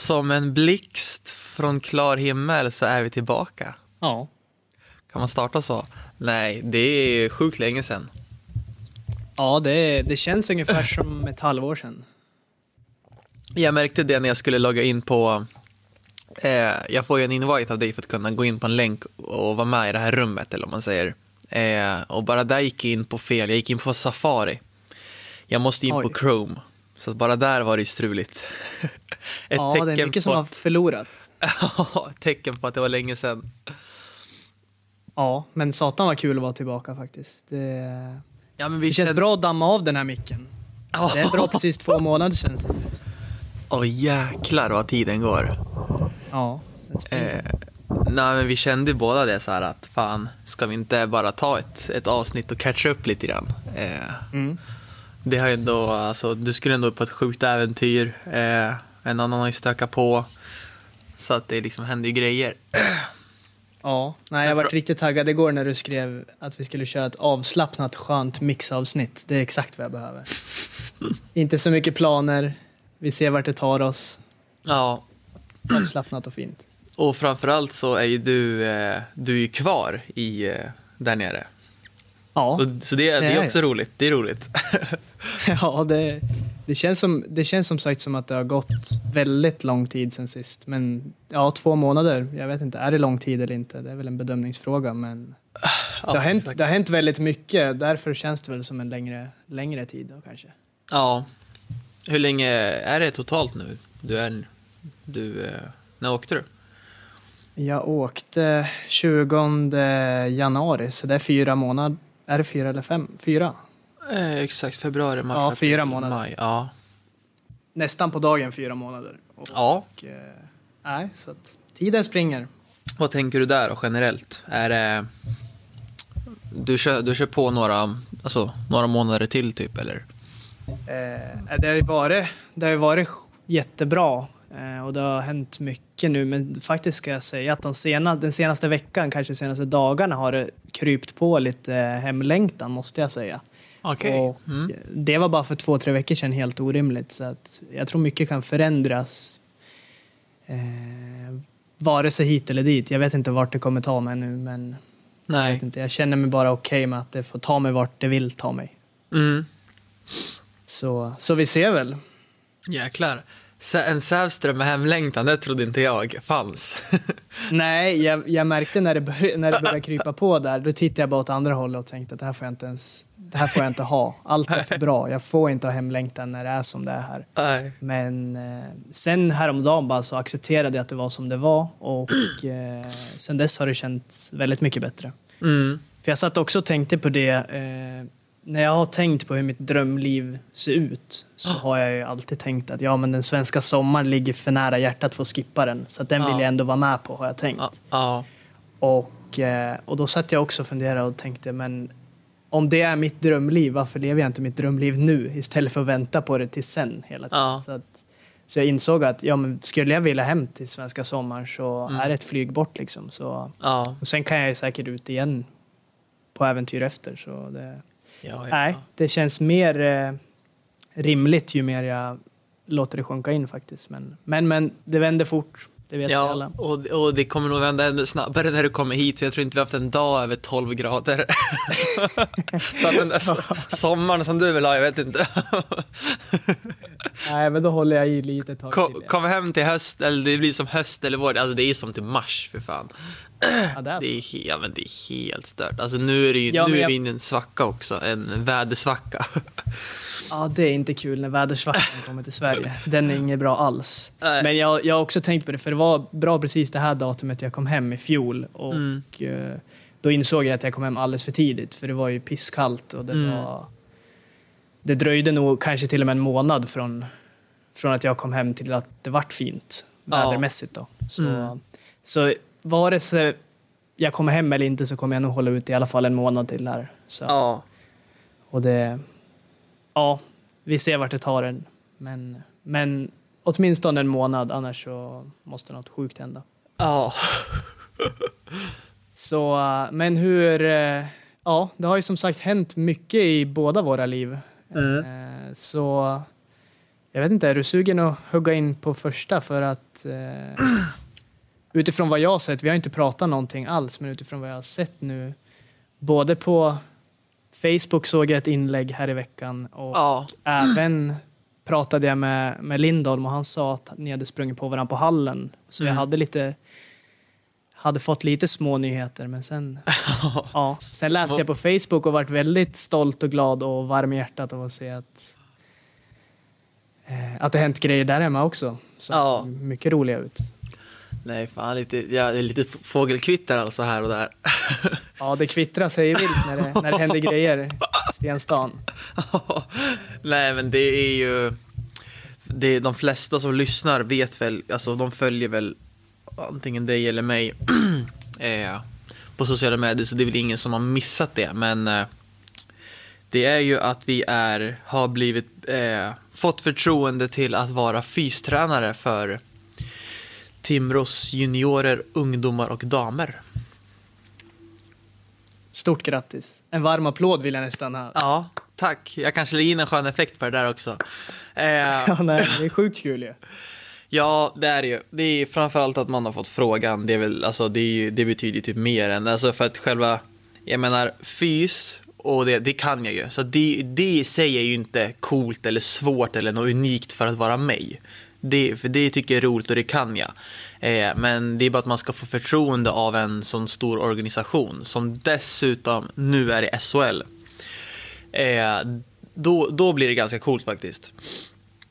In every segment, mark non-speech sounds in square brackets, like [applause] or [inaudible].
Som en blixt från klar himmel så är vi tillbaka. Ja. Kan man starta så? Nej, det är sjukt länge sedan. Ja, det, det känns ungefär [clears throat] som ett halvår sedan. Jag märkte det när jag skulle logga in på... Eh, jag får ju en invite av dig för att kunna gå in på en länk och vara med i det här rummet, eller om man säger. Eh, och bara där gick jag in på fel. Jag gick in på Safari. Jag måste in Oj. på Chrome. Så att bara där var det ju struligt. [laughs] Ett ja, det är mycket som på har [laughs] förlorat. att, ett tecken på att det var länge sedan. Ja, men satan var kul att vara tillbaka faktiskt. Det, Ja, men vi det känns kände- bra att damma av den här micken. Ja. Det är bra precis två [laughs] månader sedan. Åh jäklar vad tiden går. Ja. Eh, nej, men vi kände båda det så här att fan, ska vi inte bara ta ett, ett avsnitt och catcha upp lite grann? Eh, Mm. Det har ändå, alltså, du skulle ändå på ett sjukt äventyr. Eh, en annan har ju stökat på. Så att det liksom händer ju grejer. [clears throat] Ja, nej, jag var riktigt taggad igår när du skrev att vi skulle köra ett avslappnat skönt mixavsnitt. Det är exakt vad jag behöver. [laughs] Inte så mycket planer. Vi ser vart det tar oss. Ja, Avslappnat och fint. och framförallt så är ju du, eh, du är kvar i, eh, där nere. Ja, så det, det är också roligt. Det är roligt. [laughs] ja det, det, känns som, det känns som sagt som att det har gått väldigt lång tid sen sist. Men ja, två månader. Jag vet inte, är det lång tid eller inte? Det är väl en bedömningsfråga. Men [sighs] det, har hänt, exakt. det har hänt väldigt mycket. Därför känns det väl som en längre, längre tid då kanske. Ja. Hur länge är det totalt nu? Du är... Du... eh, När åkte du? Jag åkte 20 januari, så det är fyra månader. Är det fyra eller fem? Fyra? Eh, exakt, februari, mars, Ja, fyra månader. Maj. Ja. Nästan på dagen fyra månader. Och, ja. eh, nej, så att tiden springer. Vad tänker du där då, generellt? Är det... Du kör, du kör på några, alltså, några månader till typ, eller? Eh, det har ju varit, det har ju varit jättebra och det har hänt mycket nu. Men faktiskt ska jag säga att de sena, den senaste veckan, kanske de senaste dagarna, har det krypt på lite eh, hemlängtan måste jag säga. Och Mm. Det var bara för två, tre veckor sedan helt orimligt. Så att jag tror mycket kan förändras. Eh, vare sig hit eller dit. Jag vet inte vart det kommer ta mig nu, men jag, Nej. vet inte. jag känner mig bara okej med att det får ta mig vart det vill ta mig. Mm. Så, så vi ser väl. Jäklar. En Sävström med hemlängtan, det trodde inte jag fanns. [laughs] Nej, jag, jag märkte när det, bör, när det började krypa på där, då tittade jag bara åt andra hållet och tänkte att det här får jag inte ens, det här får jag inte ha. Allt är för bra. Jag får inte ha hemlängtan när det är som det är här. Nej. Men eh, sen häromdagen bara så accepterade jag att det var som det var och eh, sen dess har det känts väldigt mycket bättre. Mm. För jag satt också och tänkte på det, eh, när jag har tänkt på hur mitt drömliv ser ut så har jag ju alltid tänkt att ja men den svenska sommaren ligger för nära hjärtat för att skippa den. Så den vill Ja. jag ändå vara med på har jag tänkt. Ja. Och, eh, och då satt jag också och funderade och tänkte, men om det är mitt drömliv, varför lever jag inte mitt drömliv nu istället för att vänta på det till sen hela tiden? Så, att, så jag insåg att ja, men skulle jag vilja hem till svenska sommaren så Mm. är det ett flyg bort. Liksom. Så, och sen kan jag ju säkert ut igen på äventyr efter. Så det, Ja, nej, det känns mer eh, rimligt ju mer jag låter det sjunka in faktiskt. Men, men, men det vänder fort, det vet Ja, alla. och, och det kommer nog vända ännu snabbare när du kommer hit, för jag tror inte vi har haft en dag över 12 grader. [laughs] så att den där so- sommaren som du vill ha, jag vet inte. Nej, men då håller jag i lite tag Kom, till. kom hem till höst, eller det blir som höst eller vår, alltså det är som till mars för fan. Ja, det är så. Det är, he- ja, men det är helt stört. Alltså nu är, det ju, Ja, nu är jag- vi inne i en svacka också, en vädersvacka. [laughs] Ja, det är inte kul när vädersvackan kommer till Sverige. Den är inget bra alls. Nej. Men jag, jag har också tänkt på det, för det var bra precis det här datumet jag kom hem i fjol. Och Mm. eh, då insåg jag att jag kom hem alldeles för tidigt, för det var ju pisskallt och det Mm. var... Det dröjde nog kanske till och med en månad från, från att jag kom hem till att det vart fint vädermässigt. Då. Så, Mm. så vare sig jag kommer hem eller inte så kommer jag nog hålla ut i alla fall en månad till här. Så. Ja. Och det... Ja, vi ser vart det tar en. Men, men åtminstone en månad, annars så måste något sjukt hända. Ja. [laughs] Så, men hur... eh, Ja, det har ju som sagt hänt mycket i båda våra liv. Mm. Eh, Så Jag vet inte, är du sugen att hugga in på första för att eh, utifrån vad jag har sett, vi har inte pratat någonting alls, men utifrån vad jag har sett nu, både på Facebook såg jag ett inlägg här i veckan och Ja, även pratade jag med, med Lindholm och han sa att ni hade sprungit på varandra på hallen. Så jag Mm. hade lite hade fått lite små nyheter men sen, [laughs] ja, sen läste jag på Facebook och varit väldigt stolt och glad och varm i hjärtat av att se att eh, att det hänt grejer där hemma också. Så Ja. mycket roliga ut. Nej fan, lite, ja, det är lite fågelkvitter alltså här och där. [laughs] Ja, det kvittrar sig vilt när det, när det händer grejer i Stenstan. [laughs] Nej, men det är ju... Det är de flesta som lyssnar vet väl, alltså de följer väl antingen dig eller mig [clears throat] eh, på sociala medier, så det är väl ingen som har missat det. Men eh, det är ju att vi är, har blivit, eh, fått förtroende till att vara fystränare för Timrås juniorer, ungdomar och damer. Stort grattis. En varm applåd vill jag nästan ha. Ja, tack. Jag kanske lägger in en skön effekt på det där också. Eh, Ja, nej, det är sjukt kul ju. [laughs] Ja, det är det ju. Det är framförallt att man har fått frågan. Det, är väl, alltså, det, är ju, det betyder typ mer än, alltså för att själva, jag menar fys och det, det kan jag ju. Så det, det i sig är ju inte coolt eller svårt eller något unikt för att vara mig. Det, för det tycker jag är roligt och det kan jag. Eh, men det är bara att man ska få förtroende av en sån stor organisation som dessutom nu är i SHL. Eh, då, då blir det ganska coolt faktiskt.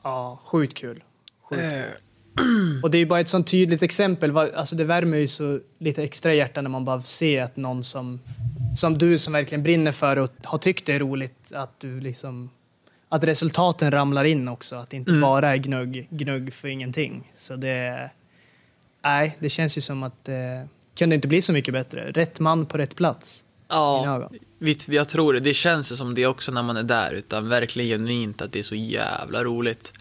Ja, sjukt kul. Sjukt. Eh, Och det är ju bara ett sånt tydligt exempel. Alltså det värmer ju så lite extra i hjärtat när man bara ser att någon som, som du som verkligen brinner för och har tyckt det är roligt att du liksom att resultaten ramlar in också. Att det inte Mm. bara är gnugg, gnugg för ingenting. Så det... Nej, det känns ju som att det kunde inte bli så mycket bättre. Rätt man på rätt plats. Ja, jag tror det. Det känns ju som det också när man är där, utan verkligen genuint att det är så jävla roligt.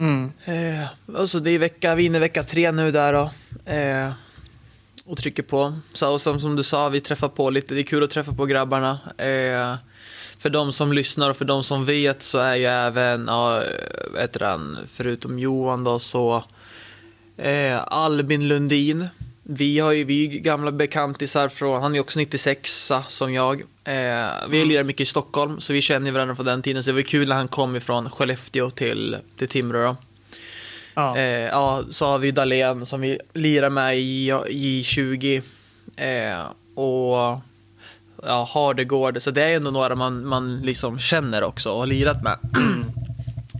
Mm. Eh, alltså det är vecka, vi är inne i vecka tre nu där då. Eh, och trycker på. Så, och som, som du sa, vi träffar på lite. Det är kul att träffa på grabbarna. Eh, för de som lyssnar och för de som vet så är ju även, ja, heter han, förutom Johan då så eh, Albin Lundin. Vi har ju, vi är gamla bekantisar från, han är också 96 som jag. Eh, vi lirar mycket i Stockholm så vi känner varandra från den tiden. Så det var kul när han kom ifrån Skellefteå till, till Timrå då. Ja. Eh, ja, så har vi Dahlén som vi lirar med i J20. Eh, och ja, Hardegård. Så det är ändå några man, man liksom känner också och har lirat med. [clears throat]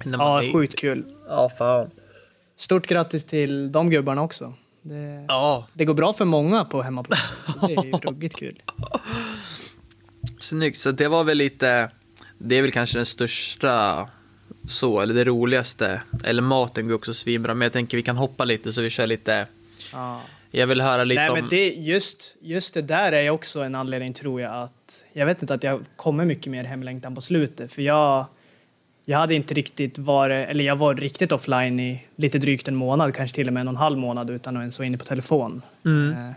Ja, är- sjukt kul. Ja, fan. Stort grattis till de gubbarna också. Det, Ja, det går bra för många på hemmaplan. [laughs] Det är ju ruggigt kul. snyggt. Så det var väl lite, det är väl kanske den största så, eller det roligaste. Eller maten går också svinbra, men jag tänker vi kan hoppa lite så vi kör lite. Ja. Jag vill höra lite Nej, om... men det, just, just det där är också en anledning tror jag att jag vet inte att jag kommer mycket mer hemlängtan på slutet för jag jag hade inte riktigt varit, eller jag var riktigt offline i lite drygt en månad, kanske till och med en och en halv månad utan att ens vara inne på telefon. Mm. Eh,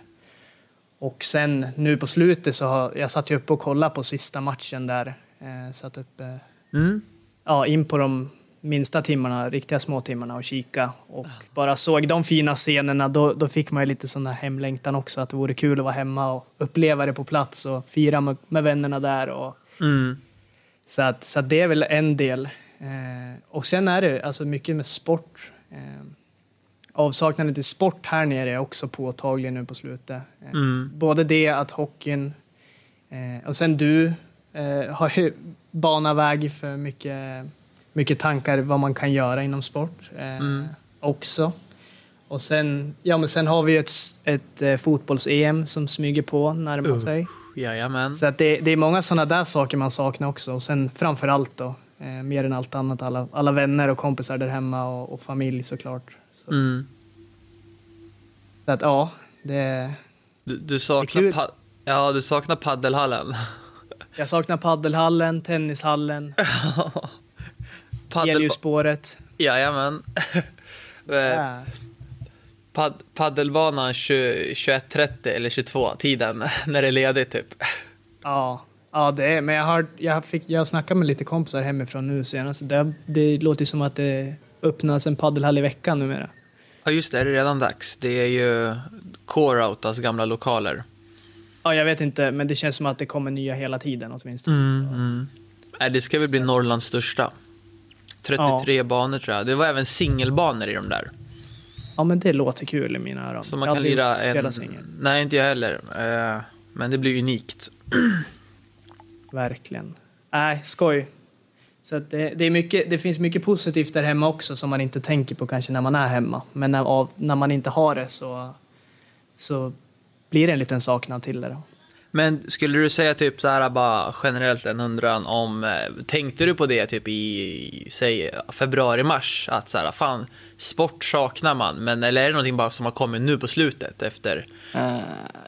Och sen nu på slutet så har jag satt ju uppe och kollade på sista matchen där. Eh, satt uppe, Mm. ja, in på de minsta timmarna, riktiga små timmarna och kika och bara såg de fina scenerna. Då, då fick man ju lite sån där hemlängtan också, att det vore kul att vara hemma och uppleva det på plats och fira med, med vännerna där. Och, Mm. så att, så att det är väl en del. Eh, och sen är det alltså mycket med sport. Eh, avsaknaden till sport här nere är också påtaglig nu på slutet. Eh, Mm. Både det att hockeyn eh, och sen du eh, har ju banat väg för mycket, mycket tankar vad man kan göra inom sport eh, Mm. också. Och sen, ja, men sen har vi ju ett, ett eh, fotbolls-EM som smyger på, närmar Uh. sig. Jajamän. Så att det, det är många sådana där saker man saknar också. Och sen framför allt då, eh, mer än allt annat, alla, alla vänner och kompisar där hemma och, och familj såklart. Så, Mm. så att ja, det, Du, du saknar, kul. pa- ja, du saknar paddelhallen. jag saknar paddelhallen, tennishallen, [laughs] Paddel... elljusspåret. Jajamän. [laughs] Eh, Ja. Pad paddelbanan 20 21.30 eller 22 tiden [laughs] när det är ledigt typ. Ja, Ja, det är, men jag har, jag fick, jag snackade med lite kompisar hemifrån nu senast. Det, det låter som att det öppnas en paddelhall i veckan numera. Ja, just det, är det redan dags? Det är ju Core-Outas gamla lokaler. Ja, jag vet inte, men det känns som att det kommer nya hela tiden åtminstone. Mm, mm. Nej, det ska väl bli Norrlands största. 33 ja. banor tror jag. Det var även singelbanor i de där. Ja, men det låter kul i mina öron. Så man kan lira en... Singel. Nej, inte jag heller. Uh, men det blir unikt. [clears throat] Verkligen. Nej, äh, skoj. Så det, det, är mycket, det finns mycket positivt där hemma också som man inte tänker på kanske när man är hemma. Men när, av, när man inte har det så, så blir det en liten saknad till det. Då. Men skulle du säga typ så här bara generellt en undran om, eh, tänkte du på det typ i, säg februari, mars? Att så här, fan, sport saknar man, men eller är det någonting bara som har kommit nu på slutet efter? Uh,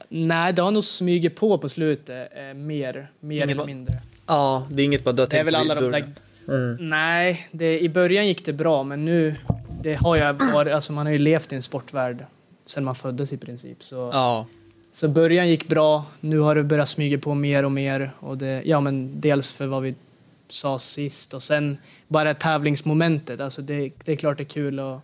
nej, det har nog smugit på på slutet, uh, mer, mer eller bara, mindre. Ja, det är inget bara du har tänkt det är väl alla de där, mm. Nej, det, i början gick det bra, men nu, det har jag varit, alltså man har ju levt i en sportvärld sedan man föddes i princip. Så. Ja. Så början gick bra, nu har det börjat smyga på mer och mer. Och det, ja, men dels för vad vi sa sist och sen bara tävlingsmomentet. Alltså det, det är klart det är kul att,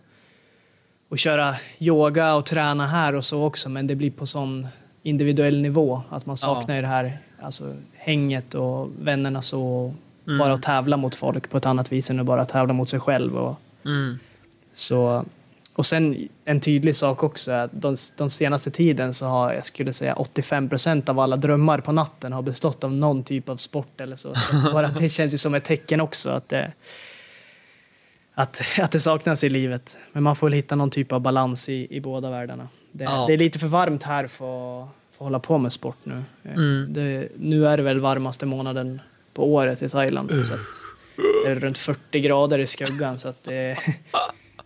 att köra yoga och träna här och så också, men det blir på sån individuell nivå att man saknar ja. det här alltså, hänget och vännerna så. Mm. Bara att tävla mot folk på ett annat vis än att bara tävla mot sig själv. Och, mm. Så och sen en tydlig sak också är att de, de senaste tiden så har jag skulle säga 85 procent av alla drömmar på natten har bestått av någon typ av sport eller så. så bara det [laughs] känns ju som ett tecken också att det, att, att det saknas i livet. Men man får väl hitta någon typ av balans i, i båda världarna. Det, ja. det är lite för varmt här för att, för att hålla på med sport nu. Mm. Det, nu är det väl varmaste månaden på året i Thailand. Uh. Så det är runt 40 grader i skuggan. Så att det,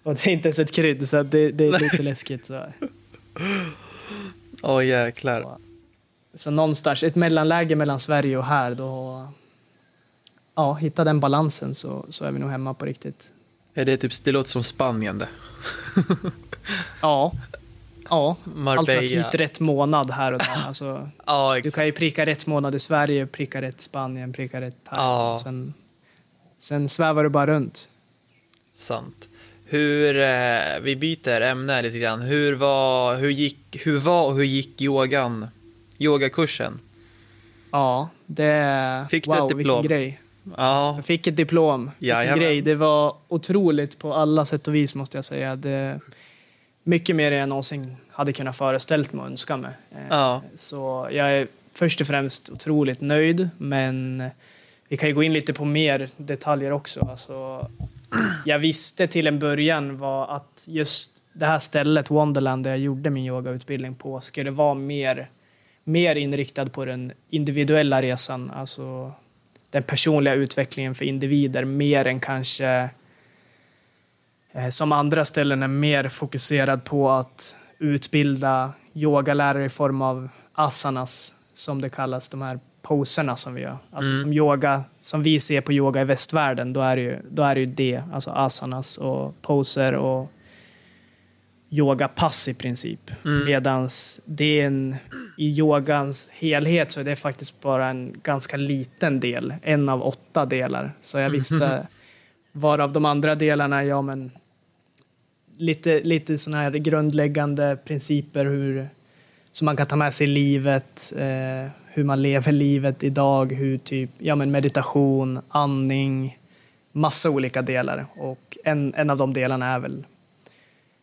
Och det är inte ens ett krydd, så det, det är lite läskigt. Åh oh, jäklar. Så, så någonstans, ett mellanläge mellan Sverige och här, då... Ja, hitta den balansen så, så är vi nog hemma på riktigt. Är det typ, det låter som Spanien det. [laughs] ja. Ja, Marbella. alternativt rätt månad här och där. Alltså, [laughs] ja, du kan ju pricka rätt månad i Sverige, pricka rätt Spanien, pricka rätt här. Ja. Sen, sen svävar du bara runt. Sant. Hur, eh, vi byter ämne lite grann. Hur var, hur gick, hur var och hur gick yogan, yogakursen? Ja, det... Fick du wow, ett diplom? vilken grej. Ja. Jag fick ett diplom. Vilken grej. Det var otroligt på alla sätt och vis måste jag säga. Det, mycket mer än jag någonsin hade kunnat föreställt mig och önska mig. Eh, ja. Så jag är först och främst otroligt nöjd, men vi kan ju gå in lite på mer detaljer också. Alltså, jag visste till en början var att just det här stället, Wonderland, där jag gjorde min yogautbildning på, skulle vara mer, mer inriktad på den individuella resan, alltså den personliga utvecklingen för individer, mer än kanske eh, som andra ställen är mer fokuserad på att utbilda yogalärare i form av asanas, som det kallas, de här poserna som vi gör. Alltså mm. som yoga, som vi ser på yoga i västvärlden, då är det ju, då är det, ju det, alltså asanas och poser och yogapass i princip. Mm. Medan det är en, i yogans helhet så är det faktiskt bara en ganska liten del, en av åtta delar. Så jag visste mm. [laughs] varav de andra delarna, ja men lite, lite sådana här grundläggande principer hur, som man kan ta med sig i livet, eh, hur man lever livet idag, hur typ, ja men meditation, andning, massa olika delar. Och en, en av de delarna är väl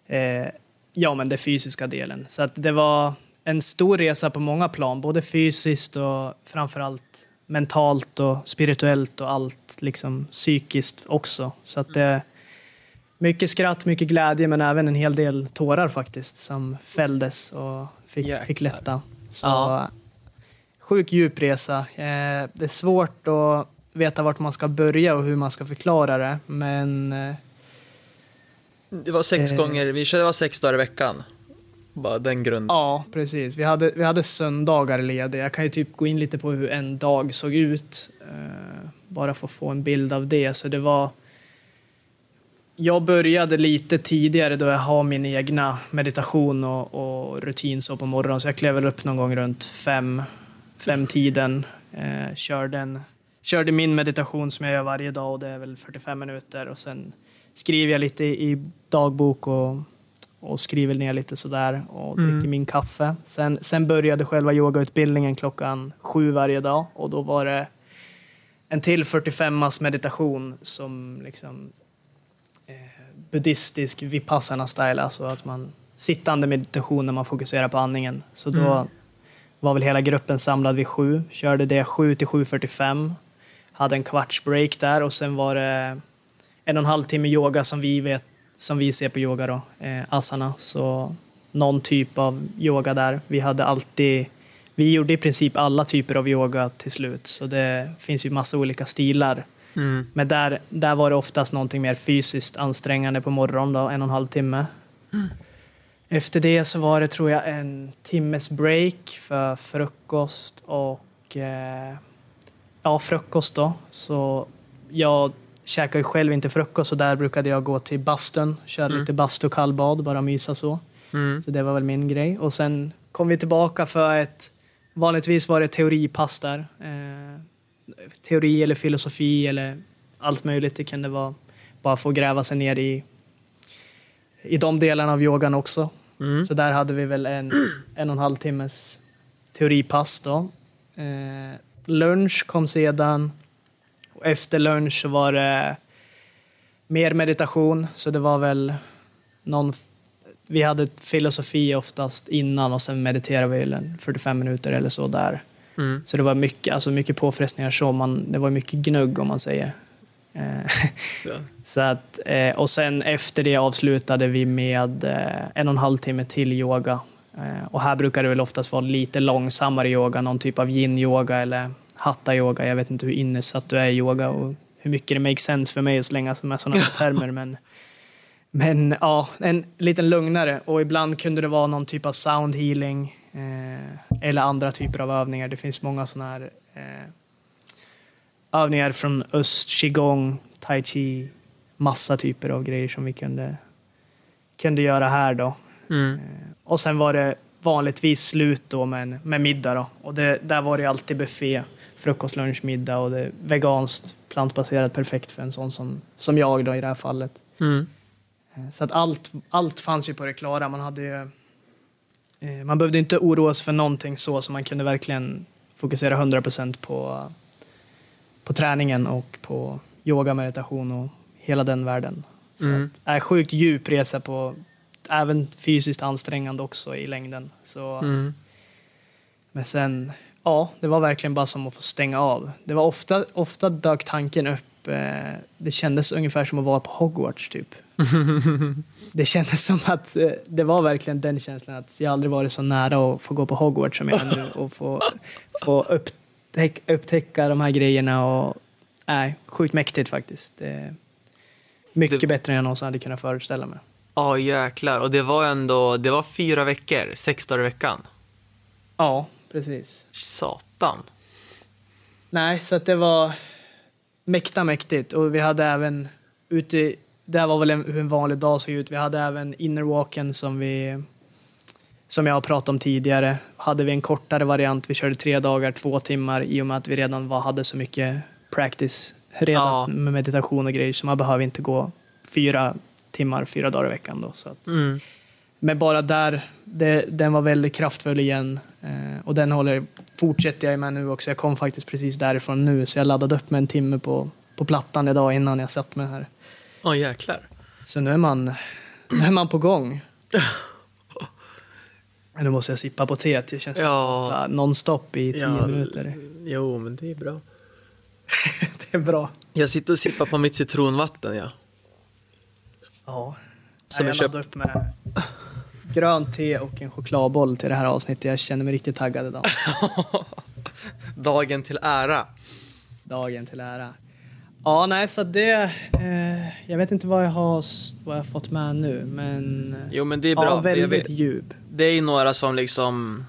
eh, ja, men den fysiska delen. Så att det var en stor resa på många plan, både fysiskt och framförallt mentalt och spirituellt och allt liksom psykiskt också. Så att det mycket skratt, mycket glädje, men även en hel del tårar faktiskt som fälldes och fick, fick lätta. Så ja sjuk djupresa. Eh, det är svårt att veta vart man ska börja och hur man ska förklara det, men... Eh, det var sex eh, gånger, vi körde var sex dagar i veckan. Bara den grunden. Ja, precis. Vi hade, vi hade söndagar lediga. Jag kan ju typ gå in lite på hur en dag såg ut, eh, bara för att få en bild av det. Så det var... Jag började lite tidigare då jag har min egna meditation och, och rutin så på morgonen, så jag klev väl upp någon gång runt fem, femtiden. Eh, körde, en, körde min meditation som jag gör varje dag och det är väl 45 minuter och sen skriver jag lite i dagbok och, och skriver ner lite sådär och Mm. dricker min kaffe. Sen, sen började själva yogautbildningen klockan sju varje dag och då var det en till 45 meditation som liksom eh, buddhistisk vipassana style, alltså att man sittande meditation när man fokuserar på andningen. Så då Mm. Var väl hela gruppen samlad vid sju, körde det 7 till 7.45, hade en kvarts break där och sen var det en och en halv timme yoga som vi vet, som vi ser på yoga då, eh, asana. Så någon typ av yoga där. Vi hade alltid, vi gjorde i princip alla typer av yoga till slut, så det finns ju massa olika stilar. Mm. Men där, där var det oftast någonting mer fysiskt ansträngande på morgonen, då, en och en halv timme. Efter det så var det, tror jag, en timmes break för frukost och eh, ja, frukost då. Så jag käkar ju själv inte frukost så där brukade jag gå till bastun, köra Mm. lite bastu och kallbad, bara mysa så. Mm. Så det var väl min grej. Och sen kom vi tillbaka för ett, vanligtvis var det teoripass där. Eh, teori eller filosofi eller allt möjligt. Det kunde vara bara få gräva sig ner i, i de delarna av yogan också. Mm. Så där hade vi väl en, [clears throat] en och en halv timmes teoripass då. Eh, lunch kom sedan. Och efter lunch så var det mer meditation. Så det var väl någon... Vi hade filosofi oftast innan och sen mediterade vi väl en 45 minuter eller så där. Mm. Så det var mycket, alltså mycket påfrestningar så. Man, det var mycket gnugg om man säger. Ja. [laughs] så att, eh, och sen efter det avslutade vi med eh, en och en halv timme till yoga. Eh, och här brukar det väl oftast vara lite långsammare yoga, någon typ av yin-yoga eller hatta-yoga. Jag vet inte hur innesatt du är i yoga och hur mycket det makes sense för mig att slänga med sådana termer. Men, men ja, en lite lugnare. Och ibland kunde det vara någon typ av sound healing eh, eller andra typer av övningar. Det finns många sådana här eh, övningar från öst, qigong, tai chi, massa typer av grejer som vi kunde, kunde göra här då. Mm. Och sen var det vanligtvis slut då med, med middag då. Och det, där var det alltid buffé, frukost, lunch, middag och det veganskt, plantbaserat, perfekt för en sån som, som jag då i det här fallet. Mm. Eh, Så att allt, allt fanns ju på det klara. Man, hade ju, eh, man behövde inte oroa sig för någonting så, så man kunde verkligen fokusera 100% på, på träningen och på yoga, meditation och hela den världen. Så Mm. att, är sjukt djup resa på, även fysiskt ansträngande också i längden. Så, Mm. Men sen, ja, det var verkligen bara som att få stänga av. Det var ofta, ofta dök tanken upp, eh, det kändes ungefär som att vara på Hogwarts typ. [laughs] Det kändes som att eh, det var verkligen den känslan att jag aldrig varit så nära att få gå på Hogwarts som jag är nu och få, få upptäck, upptäcka de här grejerna och nej, sjukt mäktigt faktiskt. Mycket Det- bättre än jag någonsin hade kunnat föreställa mig. Ja, jäklar. Och det var ändå, det var fyra veckor, sex dagar i veckan. Ja, precis. Satan. Nej, så det var mäkta mäktigt och vi hade även ute, det var väl en, hur en vanlig dag såg ut. Vi hade även innerwalken som vi som jag har pratat om tidigare. Hade vi en kortare variant, vi körde tre dagar, två timmar i och med att vi redan var, hade så mycket practice redan Ja. med meditation och grejer så man behöver inte gå fyra timmar, fyra dagar i veckan då. Så att, Mm. men bara där, det, den var väldigt kraftfull igen. Eh, och den håller, fortsätter jag med nu också. Jag kom faktiskt precis därifrån nu, så jag laddade upp med en timme på, på plattan idag innan jag satt mig här. Ja, jäklar. Så nu är man, nu är man på gång. [laughs] Nu måste jag sippa på teet. Det känns Ja. nonstop i tio Ja, minuter. Jo, men det är bra. [laughs] Det är bra. Jag sitter och sippar på mitt citronvatten, ja. Ja. Som jag jag köpt- upp med grönt te och en chokladboll till det här avsnittet. Jag känner mig riktigt taggad idag. [laughs] Dagen till ära. Dagen till ära. Ja, nej, så det... Eh, jag vet inte vad jag har, vad jag fått med nu, men... Jo, men det är bra. Ja, väldigt djup. Det är ju några som liksom,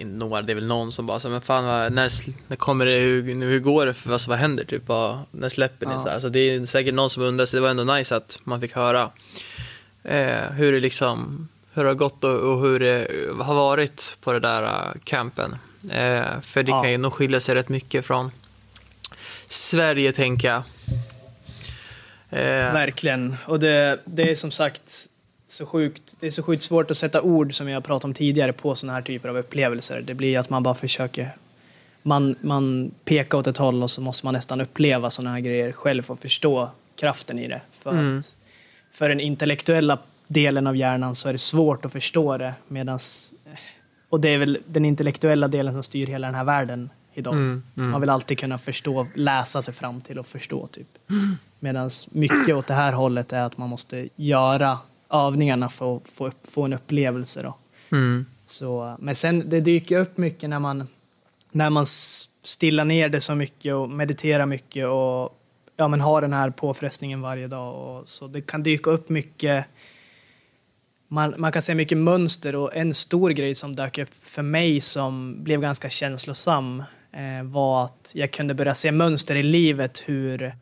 eh, några, det är väl någon som bara så, men fan vad, när, när kommer det, hur, hur går det, för vad, vad händer typ, vad, när släpper ni Ja. så här? Så det är säkert någon som undrar, så det var ändå nice att man fick höra eh, hur det liksom, hur det har gått och, och hur det har varit på det där eh, campen. Eh, för det Ja. kan ju nog skilja sig rätt mycket från Sverige, tänker jag. Eh, Verkligen. Och det, det är som sagt så sjukt, det är så sjukt svårt att sätta ord som jag pratade om tidigare på sådana här typer av upplevelser. Det blir att man bara försöker man, man pekar åt ett håll och så måste man nästan uppleva sådana här grejer själv för att förstå kraften i det. För, Mm. att, för den intellektuella delen av hjärnan så är det svårt att förstå det. Medans, och det är väl den intellektuella delen som styr hela den här världen idag. Mm, mm. Man vill alltid kunna förstå, läsa sig fram till och förstå. Typ. Medan mycket åt det här hållet är att man måste göra övningarna för att få, upp, få en upplevelse. Då. mm, Så, men sen det dyker upp mycket när man, när man stillar ner det så mycket och mediterar mycket och ja, men har den här påfrestningen varje dag. Och, så det kan dyka upp mycket man, man kan se mycket mönster och en stor grej som dök upp för mig som blev ganska känslosam var att jag kunde börja se mönster i livet hur,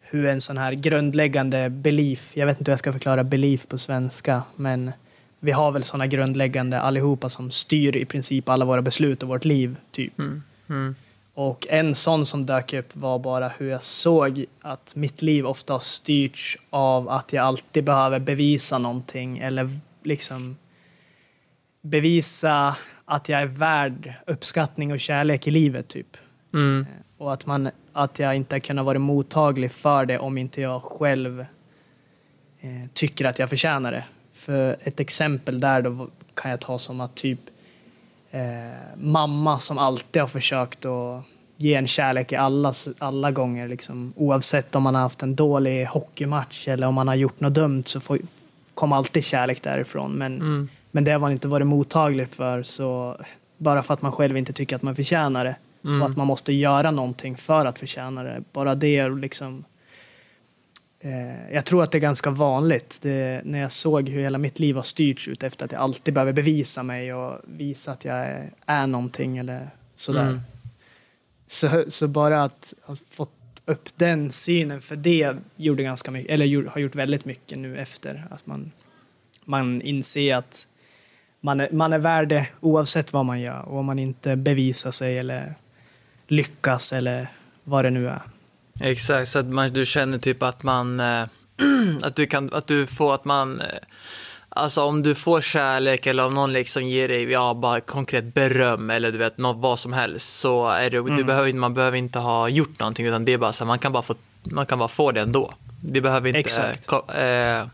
hur en sån här grundläggande belief, jag vet inte hur jag ska förklara belief på svenska, men vi har väl såna grundläggande allihopa som styr i princip alla våra beslut och vårt liv, typ. mm, mm, Och en sån som dök upp var bara hur jag såg att mitt liv ofta har styrts av att jag alltid behöver bevisa någonting eller liksom bevisa att jag är värd uppskattning och kärlek i livet typ. mm, Och att, man, att jag inte kunnat vara mottaglig för det om inte jag själv eh, tycker att jag förtjänar det. För ett exempel där då kan jag ta som att typ eh, mamma som alltid har försökt att ge en kärlek i alla, alla gånger. Liksom. Oavsett om man har haft en dålig hockeymatch eller om man har gjort något dumt så får, kommer alltid kärlek därifrån. Men, mm, men det har man inte varit mottaglig för så bara för att man själv inte tycker att man förtjänar det mm. och att man måste göra någonting för att förtjäna det. Bara det är liksom... Eh, jag tror att det är ganska vanligt. Det, när jag såg hur hela mitt liv har styrts ut efter att jag alltid behöver bevisa mig och visa att jag är, är någonting eller sådär. Mm. Så, så bara att ha fått upp den synen för det gjorde ganska mycket, eller har gjort väldigt mycket nu efter. Att man, man inser att man är, man är värd det oavsett vad man gör och om man inte bevisar sig eller lyckas eller vad det nu är. Exakt, så att man, du känner typ att man, eh, [clears throat] att du kan, att du får att man, eh, alltså om du får kärlek eller om någon liksom ger dig, ja bara konkret beröm eller du vet, något, vad som helst så är det, du Mm. behöver, inte- man behöver inte ha gjort någonting utan det är bara så man kan bara få, man kan bara få det ändå. Det behöver inte Exakt. ko- eh,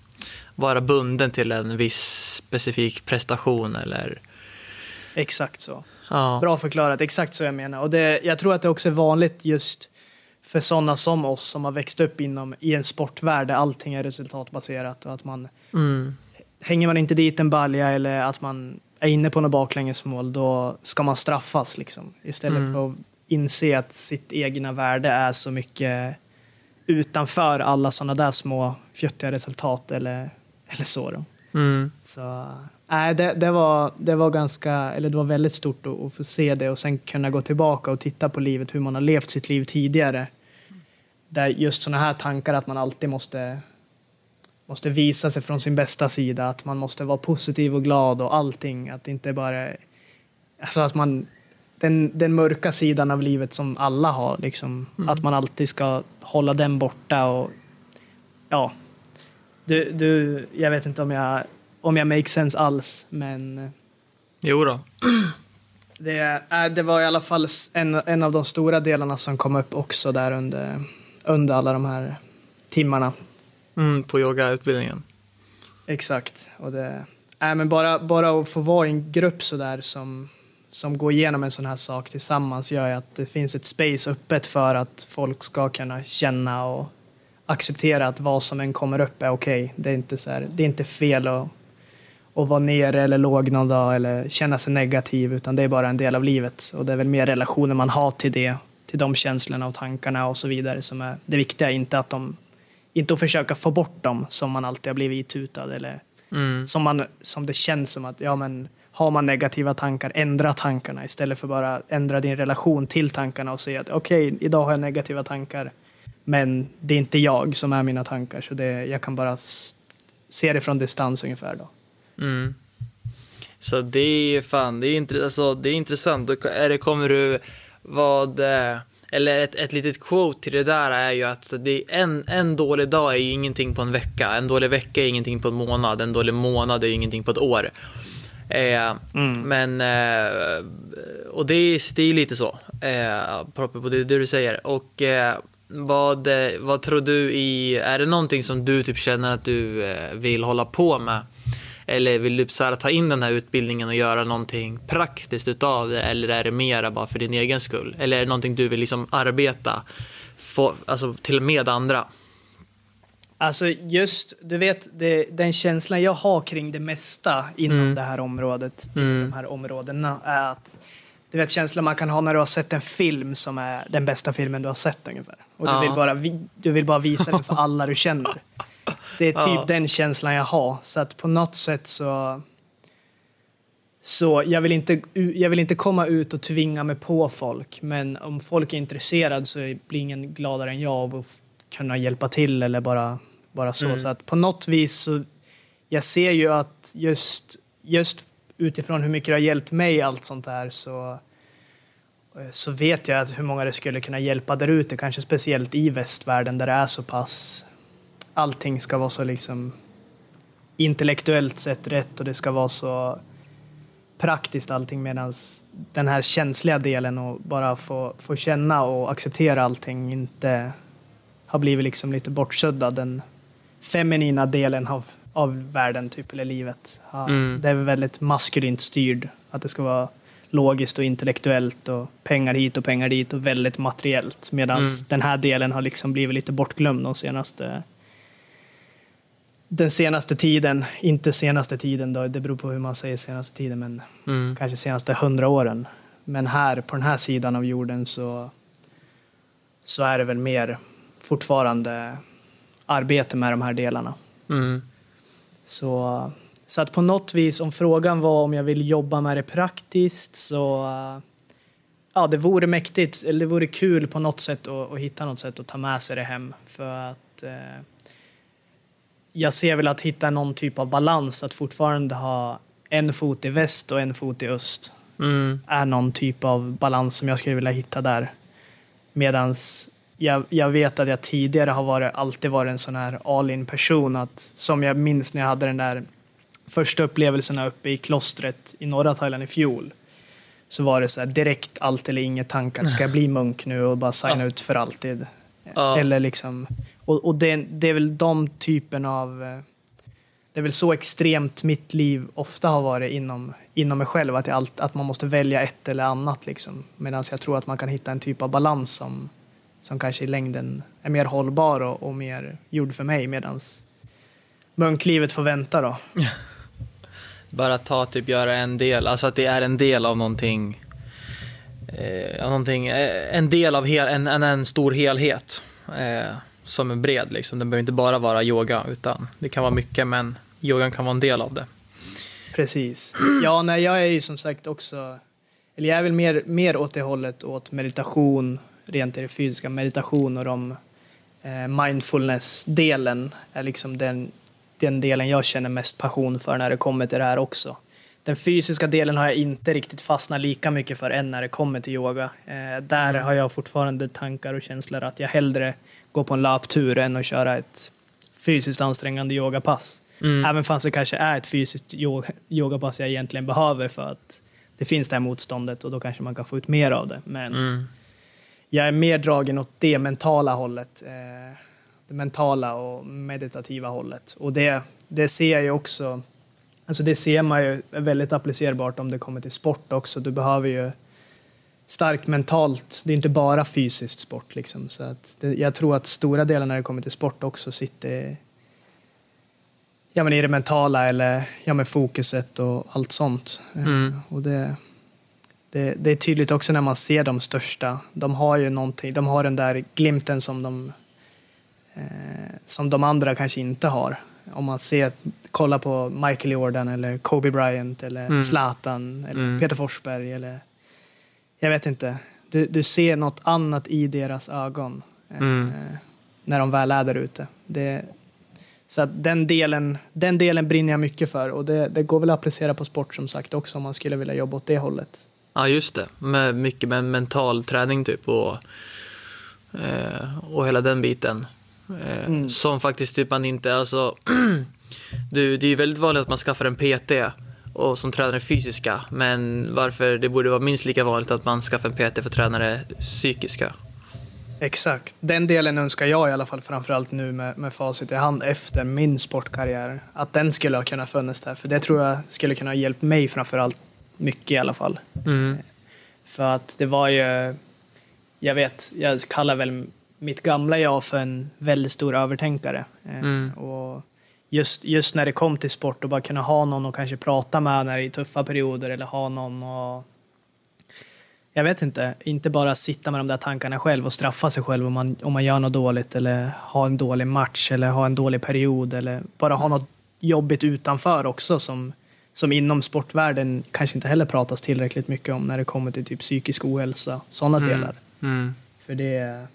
vara bunden till en viss specifik prestation eller, Exakt så. ja. Bra förklarat, exakt så jag menar. Och det, jag tror att det också är vanligt just för sådana som oss som har växt upp inom, i en sportvärld där allting är resultatbaserat och att man Mm, hänger man inte dit en balja eller att man är inne på något baklängesmål, då ska man straffas liksom. Istället Mm. för att inse att sitt egna värde är så mycket utanför alla sådana där små fjuttiga resultat eller, eller så. Då. mm, Så nej, det, det, var, det var ganska, eller det var väldigt stort att, att få se det och sen kunna gå tillbaka och titta på livet, hur man har levt sitt liv tidigare. Där just sådana här tankar att man alltid måste, måste visa sig från sin bästa sida, att man måste vara positiv och glad och allting, att inte bara alltså att man den, den mörka sidan av livet som alla har, liksom, att man alltid ska hålla den borta och ja, du, du, jag vet inte om jag, om jag make sense alls, men jo då. det, är, det var i alla fall en, en av de stora delarna som kom upp också där under, under alla de här timmarna. Mm, på yogautbildningen. Exakt. Och det, äh, men bara, bara att få vara i en grupp så där som, som går igenom en sån här sak tillsammans gör ju att det finns ett space öppet för att folk ska kunna känna och acceptera att vad som än kommer upp är okej. Det, är inte så här, det är inte fel att, att vara nere eller låg någon dag eller känna sig negativ utan det är bara en del av livet. Och det är väl mer relationer man har till det, till de känslorna och tankarna och så vidare som är det viktiga. Inte att de inte att försöka få bort dem som man alltid har blivit itutad eller Mm, som, man, som det känns som att ja, men, har man negativa tankar, ändra tankarna istället för bara ändra din relation till tankarna och säga att okej, idag har jag negativa tankar, men det är inte jag som är mina tankar, så det, jag kan bara se det från distans ungefär. Då. mm. Så det är fan, det är, intressant. Alltså, det är intressant. Då är det, kommer du, vad, eh, eller ett, ett litet quote till det där är ju att det är en, en dålig dag är ju ingenting på en vecka. En dålig vecka är ingenting på en månad. En dålig månad är ingenting på ett år. Eh, mm. Men, eh, och det är, det är lite så, eh, på det, det du säger. Och eh, vad, vad tror du i, är det någonting som du typ känner att du eh, vill hålla på med? Eller vill du så här, ta in den här utbildningen och göra någonting praktiskt utav det? Eller är det mera bara för din egen skull? Eller är det någonting du vill liksom arbeta för, alltså, till med andra? Alltså just, du vet, det, den känslan jag har kring det mesta inom mm. det här området, mm. de här områdena, är att du vet känslan man kan ha när du har sett en film som är den bästa filmen du har sett ungefär. Och du, ja. vill, bara, du vill bara visa den för [laughs] alla du känner. Det är typ ja. den känslan jag har. Så att på något sätt så... Så jag vill, inte, jag vill inte komma ut och tvinga mig på folk. Men om folk är intresserade så blir ingen gladare än jag av att kunna hjälpa till eller bara, bara så. Mm. Så att på något vis så... Jag ser ju att just, just utifrån hur mycket det har hjälpt mig allt sånt där så så vet jag att hur många det skulle kunna hjälpa där ute, kanske speciellt i västvärlden där det är så pass allting ska vara så liksom intellektuellt sett rätt och det ska vara så praktiskt allting medan den här känsliga delen och bara få, få känna och acceptera allting inte har blivit liksom lite bortsuddad. Den feminina delen av, av världen, typ, eller livet. Ja, mm. Det är väldigt maskulint styrd. Att det ska vara logiskt och intellektuellt och pengar hit och pengar dit och väldigt materiellt. Medan mm. den här delen har liksom blivit lite bortglömd de senaste den senaste tiden, inte senaste tiden då, det beror på hur man säger senaste tiden, men mm. kanske senaste hundra åren. Men här, på den här sidan av jorden så, så är det väl mer fortfarande arbete med de här delarna. Mm. Så, så att på något vis, om frågan var om jag vill jobba med det praktiskt så ja, det vore mäktigt, eller det vore kul på något sätt att, att hitta något sätt att ta med sig det hem. För att eh, jag ser väl att hitta någon typ av balans, att fortfarande ha en fot i väst och en fot i öst. Mm. är någon typ av balans som jag skulle vilja hitta där. Medan jag, jag vet att jag tidigare har varit, alltid varit en sån här all in person. Att, som jag minns när jag hade den där första upplevelserna uppe i klostret i norra Thailand i fjol. Så var det så här, direkt allt eller inget tankar. Ska jag bli munk nu och bara signa ja. ut för alltid? Ja. Eller liksom och, och det, det, är väl de typen av... Eh, det är väl så extremt mitt liv ofta har varit inom, inom mig själv, att, allt, att man måste välja ett eller annat. Liksom. Medan jag tror att man kan hitta en typ av balans som, som kanske i längden är mer hållbar och, och mer gjord för mig. Medan munklivet får vänta då. [laughs] Bara ta typ göra en del, alltså att det är en del av någonting, eh, någonting eh, en del av hel, en, en, en stor helhet. Eh, som är bred. Liksom. Den behöver inte bara vara yoga, utan det kan vara mycket, men yogan kan vara en del av det. Precis. Ja, nej, jag är ju som sagt också, eller jag är väl mer, mer åt det hållet, åt meditation, rent i det fysiska, meditation och de eh, mindfulness-delen är liksom den, den delen jag känner mest passion för när det kommer till det här också. Den fysiska delen har jag inte riktigt fastnat lika mycket för än när det kommer till yoga. Eh, där mm. har jag fortfarande tankar och känslor att jag hellre gå på en löptur än att köra ett fysiskt ansträngande yogapass. Mm. Även fast det kanske är ett fysiskt yogapass jag egentligen behöver för att det finns det här motståndet och då kanske man kan få ut mer av det. Men mm. jag är mer dragen åt det mentala hållet. Eh, det mentala och meditativa hållet. Och det, det ser jag ju också, alltså det ser man ju väldigt applicerbart om det kommer till sport också. Du behöver ju starkt mentalt. Det är inte bara fysiskt sport. Liksom. Så att det, jag tror att stora delar när det kommer till sport också sitter ja, men i det mentala eller ja, med fokuset och allt sånt. Mm. Och det, det, det, är tydligt också när man ser de största. De har ju någonting, de har den där glimten som de, eh, som de andra kanske inte har. Om man ser, kollar på Michael Jordan eller Kobe Bryant eller mm. Zlatan eller mm. Peter Forsberg eller jag vet inte. Du, du ser något annat i deras ögon eh, mm. när de väl är där ute. Det, Så den, delen, den delen brinner jag mycket för och det, det går väl att applicera på sport som sagt också om man skulle vilja jobba åt det hållet. Ja, just det. Med mycket med mental träning typ och, eh, och hela den biten. Eh, mm. Som faktiskt typ man inte, alltså, [clears throat] du, det är väldigt vanligt att man skaffar en PT och som tränare fysiska, men varför det borde vara minst lika vanligt att man skaffar en PT för tränare psykiska. Exakt. Den delen önskar jag i alla fall framförallt nu med, med facit i hand efter min sportkarriär. Att den skulle ha kunnat funnits där. För det tror jag skulle kunna ha hjälpt mig framförallt mycket i alla fall. Mm. För att det var ju, jag vet, jag kallar väl mitt gamla jag för en väldigt stor övertänkare. Eh, mm. Och just, just när det kom till sport och bara kunna ha någon att kanske prata med när det är tuffa perioder eller ha någon och jag vet inte, inte bara sitta med de där tankarna själv och straffa sig själv om man, om man gör något dåligt eller ha en dålig match eller ha en dålig period eller bara ha något jobbigt utanför också som, som inom sportvärlden kanske inte heller pratas tillräckligt mycket om när det kommer till typ psykisk ohälsa, sådana mm. delar. Mm. För det,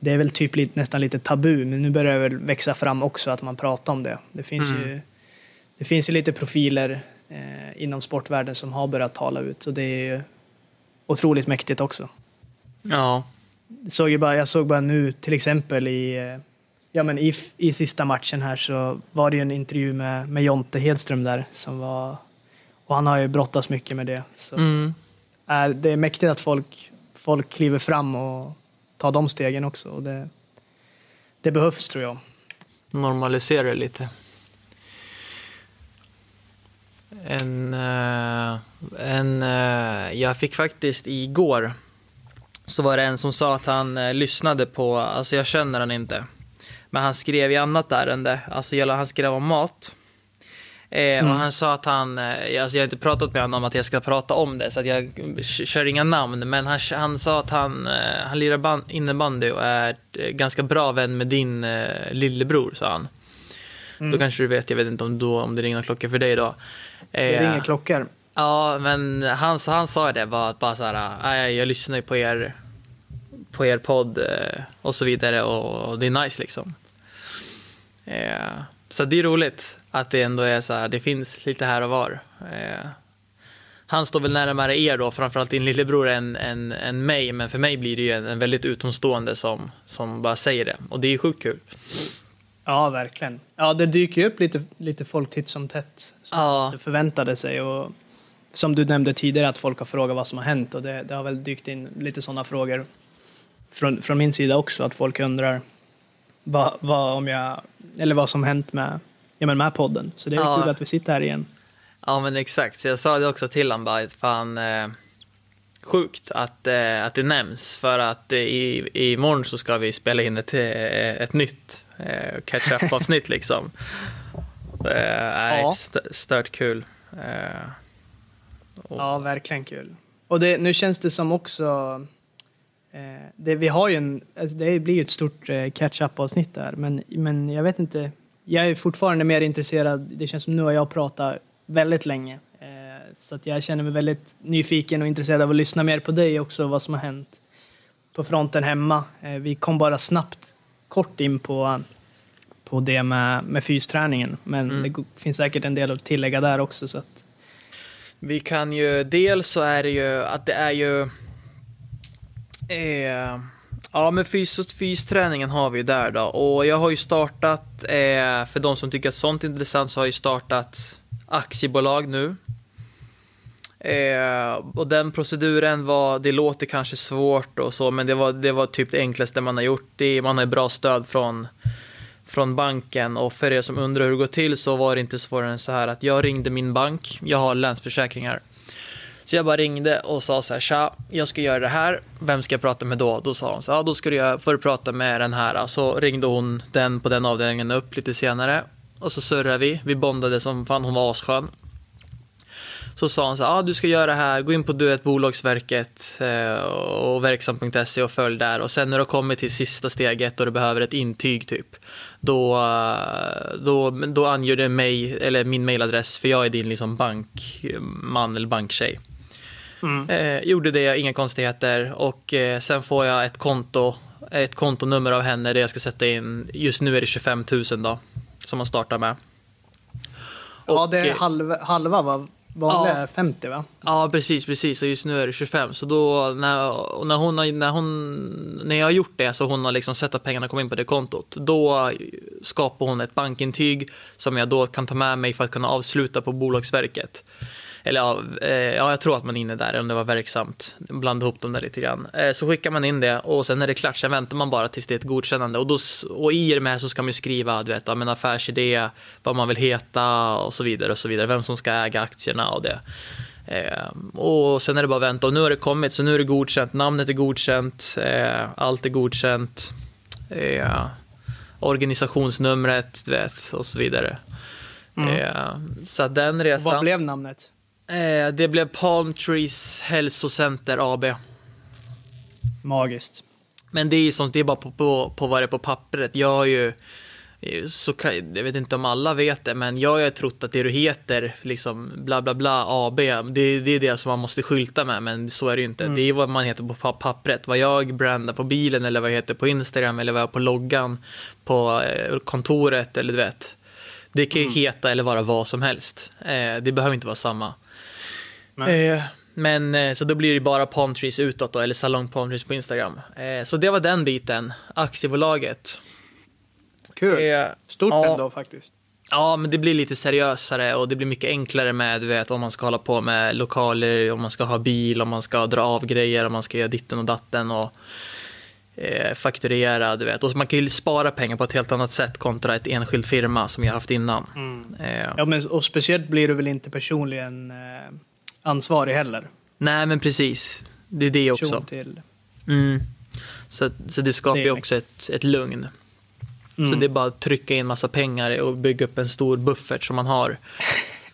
det är väl typ lite, nästan lite tabu, men nu börjar det väl växa fram också att man pratar om det. Det finns mm. ju det finns ju lite profiler eh, inom sportvärlden som har börjat tala ut och det är otroligt mäktigt också. Ja. Såg ju bara, jag såg bara nu till exempel i, eh, ja, men i, i sista matchen här så var det ju en intervju med, med Jonte Hedström där som var, och han har ju brottats mycket med det. Så mm. är, det är mäktigt att folk, folk kliver fram och ta de stegen också. Och det, det behövs tror jag. Normalisera det lite. En, eh, en, eh, jag fick faktiskt igår så var det en som sa att han eh, lyssnade på, alltså jag känner han inte, men han skrev i annat ärende, alltså han skrev om mat. Mm. Och han sa att han, alltså jag har inte pratat med honom om att jag ska prata om det, så att jag kör inga namn, men han, han sa att han, han lirar innebandy och är ganska bra vän med din lillebror, sa han. Mm. Då kanske du vet, jag vet inte om, då, om det ringer klockor för dig då. Det ringer eh, klockor. Ja, men han, han sa det bara, bara så här, jag lyssnar ju på er, på er podd eh, och så vidare och, det är nice liksom. Eh, så det är roligt att det ändå är så här, det finns lite här och var. Han står väl närmare er då, framförallt din lillebror, än, än, än mig, men för mig blir det ju en, en väldigt utomstående som, som bara säger det och det är sjukt kul. Ja, verkligen. Ja, det dyker ju upp lite, lite folk titt som tätt som ja. förväntade sig. Och som du nämnde tidigare, att folk har frågat vad som har hänt och det, det har väl dykt in lite sådana frågor från, från min sida också, att folk undrar vad, vad, om jag, eller vad som hänt med, ja, men med podden. Så det är ja. kul att vi sitter här igen. Ja, men exakt. Så jag sa det också till honom, bara, fan, eh, sjukt att, eh, att det nämns, för att eh, i, imorgon så ska vi spela in ett, eh, ett nytt eh, catch-up-avsnitt [laughs] liksom. Det är ja. stört kul. Eh, och... Ja, verkligen kul. Och det, nu känns det som också eh, det, vi har ju en, alltså det blir ju ett stort eh, catch-up-avsnitt där, men, men jag vet inte. Jag är fortfarande mer intresserad. Det känns som nu har jag pratat väldigt länge. Eh, så att jag känner mig väldigt nyfiken och intresserad av att lyssna mer på dig också, vad som har hänt på fronten hemma. Eh, vi kom bara snabbt kort in på, på det med, med fysträningen. Men mm. det finns säkert en del att tillägga där också. Så att... Vi kan ju, dels så är det ju att det är ju eh, Ja, men fys fysträningen har vi där då. Och jag har ju startat, eh, för de som tycker att sånt är intressant, så har jag startat aktiebolag nu. Eh, och den proceduren var, det låter kanske svårt och så, men det var, det var typ det enklaste man har gjort. Det, man har bra stöd från, från banken och för er som undrar hur det går till så var det inte svårare än så här att jag ringde min bank, jag har Länsförsäkringar. Så jag bara ringde och sa så här, tja, jag ska göra det här, vem ska jag prata med då? Då sa hon så ja då ska du, får du prata med den här. Så ringde hon den på den avdelningen upp lite senare och så surrade vi, vi bondade som fan, hon var asskön. Så sa hon så här, ah, du ska göra det här, gå in på Duett Bolagsverket eh, och verksam.se och följ där. Och sen när du kommer till sista steget och du behöver ett intyg typ, då, eh, då, då anger du mig, eller min mailadress, för jag är din liksom bankman eller banktjej. Mm. Eh, gjorde det, inga konstigheter. Och eh, sen får jag ett konto, ett kontonummer av henne där jag ska sätta in, just nu är det 25 000 då. som man startar med. Ja, Och, det är eh, halva, halva va? Vanliga är 50 va? Ja, precis, precis. Och just nu är det 25. Så då, när, när, hon, har- när, hon, när jag har gjort det, så hon har liksom sett att pengarna kommer in på det kontot, då skapar hon ett bankintyg som jag då kan ta med mig för att kunna avsluta på Bolagsverket. Eller ja, eh, ja, jag tror att man är inne där, om det var verksamt. Blanda ihop dem där lite grann. Eh, Så skickar man in det och sen är det klart, sen väntar man bara tills det är ett godkännande. Och, då, och i det med så ska man ju skriva, du vet, ja, men affärsidé, vad man vill heta och så vidare och så vidare. Vem som ska äga aktierna och det. Eh, och sen är det bara att vänta och nu har det kommit så nu är det godkänt, namnet är godkänt, allt är godkänt, organisationsnumret du vet, och så vidare. Eh, så den resan, Vad blev namnet? Eh, det blev Palm Trees Hälsocenter AB. Magiskt. Men det är sånt, det är bara på, på, på vad det är på pappret. Jag har ju, så kan, jag vet inte om alla vet det, men jag har trott att det du heter, liksom bla bla bla AB, det, det är det som man måste skylta med, men så är det ju inte. Det är vad man heter på pa- pappret. Vad jag brandar på bilen eller vad jag heter på Instagram eller vad jag har på loggan på eh, kontoret eller du vet. Det kan ju heta eller vara vad som helst. Eh, det behöver inte vara samma. Nej. Eh, men eh, så då blir det bara Palm Trees utåt då, eller Salong Palm Trees på Instagram. Eh, så det var den biten, aktiebolaget. Kul. Eh, Stort ja. ändå faktiskt. Ja, men det blir lite seriösare och det blir mycket enklare med, du vet, om man ska hålla på med lokaler, om man ska ha bil, om man ska dra av grejer, om man ska göra ditten och datten och eh, fakturera, du vet. Och man kan ju spara pengar på ett helt annat sätt kontra ett enskild firma som jag haft innan. Eh, Ja, men, och speciellt blir du väl inte personligen eh, ansvarig heller? Nej, men precis. Det är det också. Mm. Så, så det skapar ju också ett, ett lugn. Så Mm. det är bara att trycka in massa pengar och bygga upp en stor buffert som man har.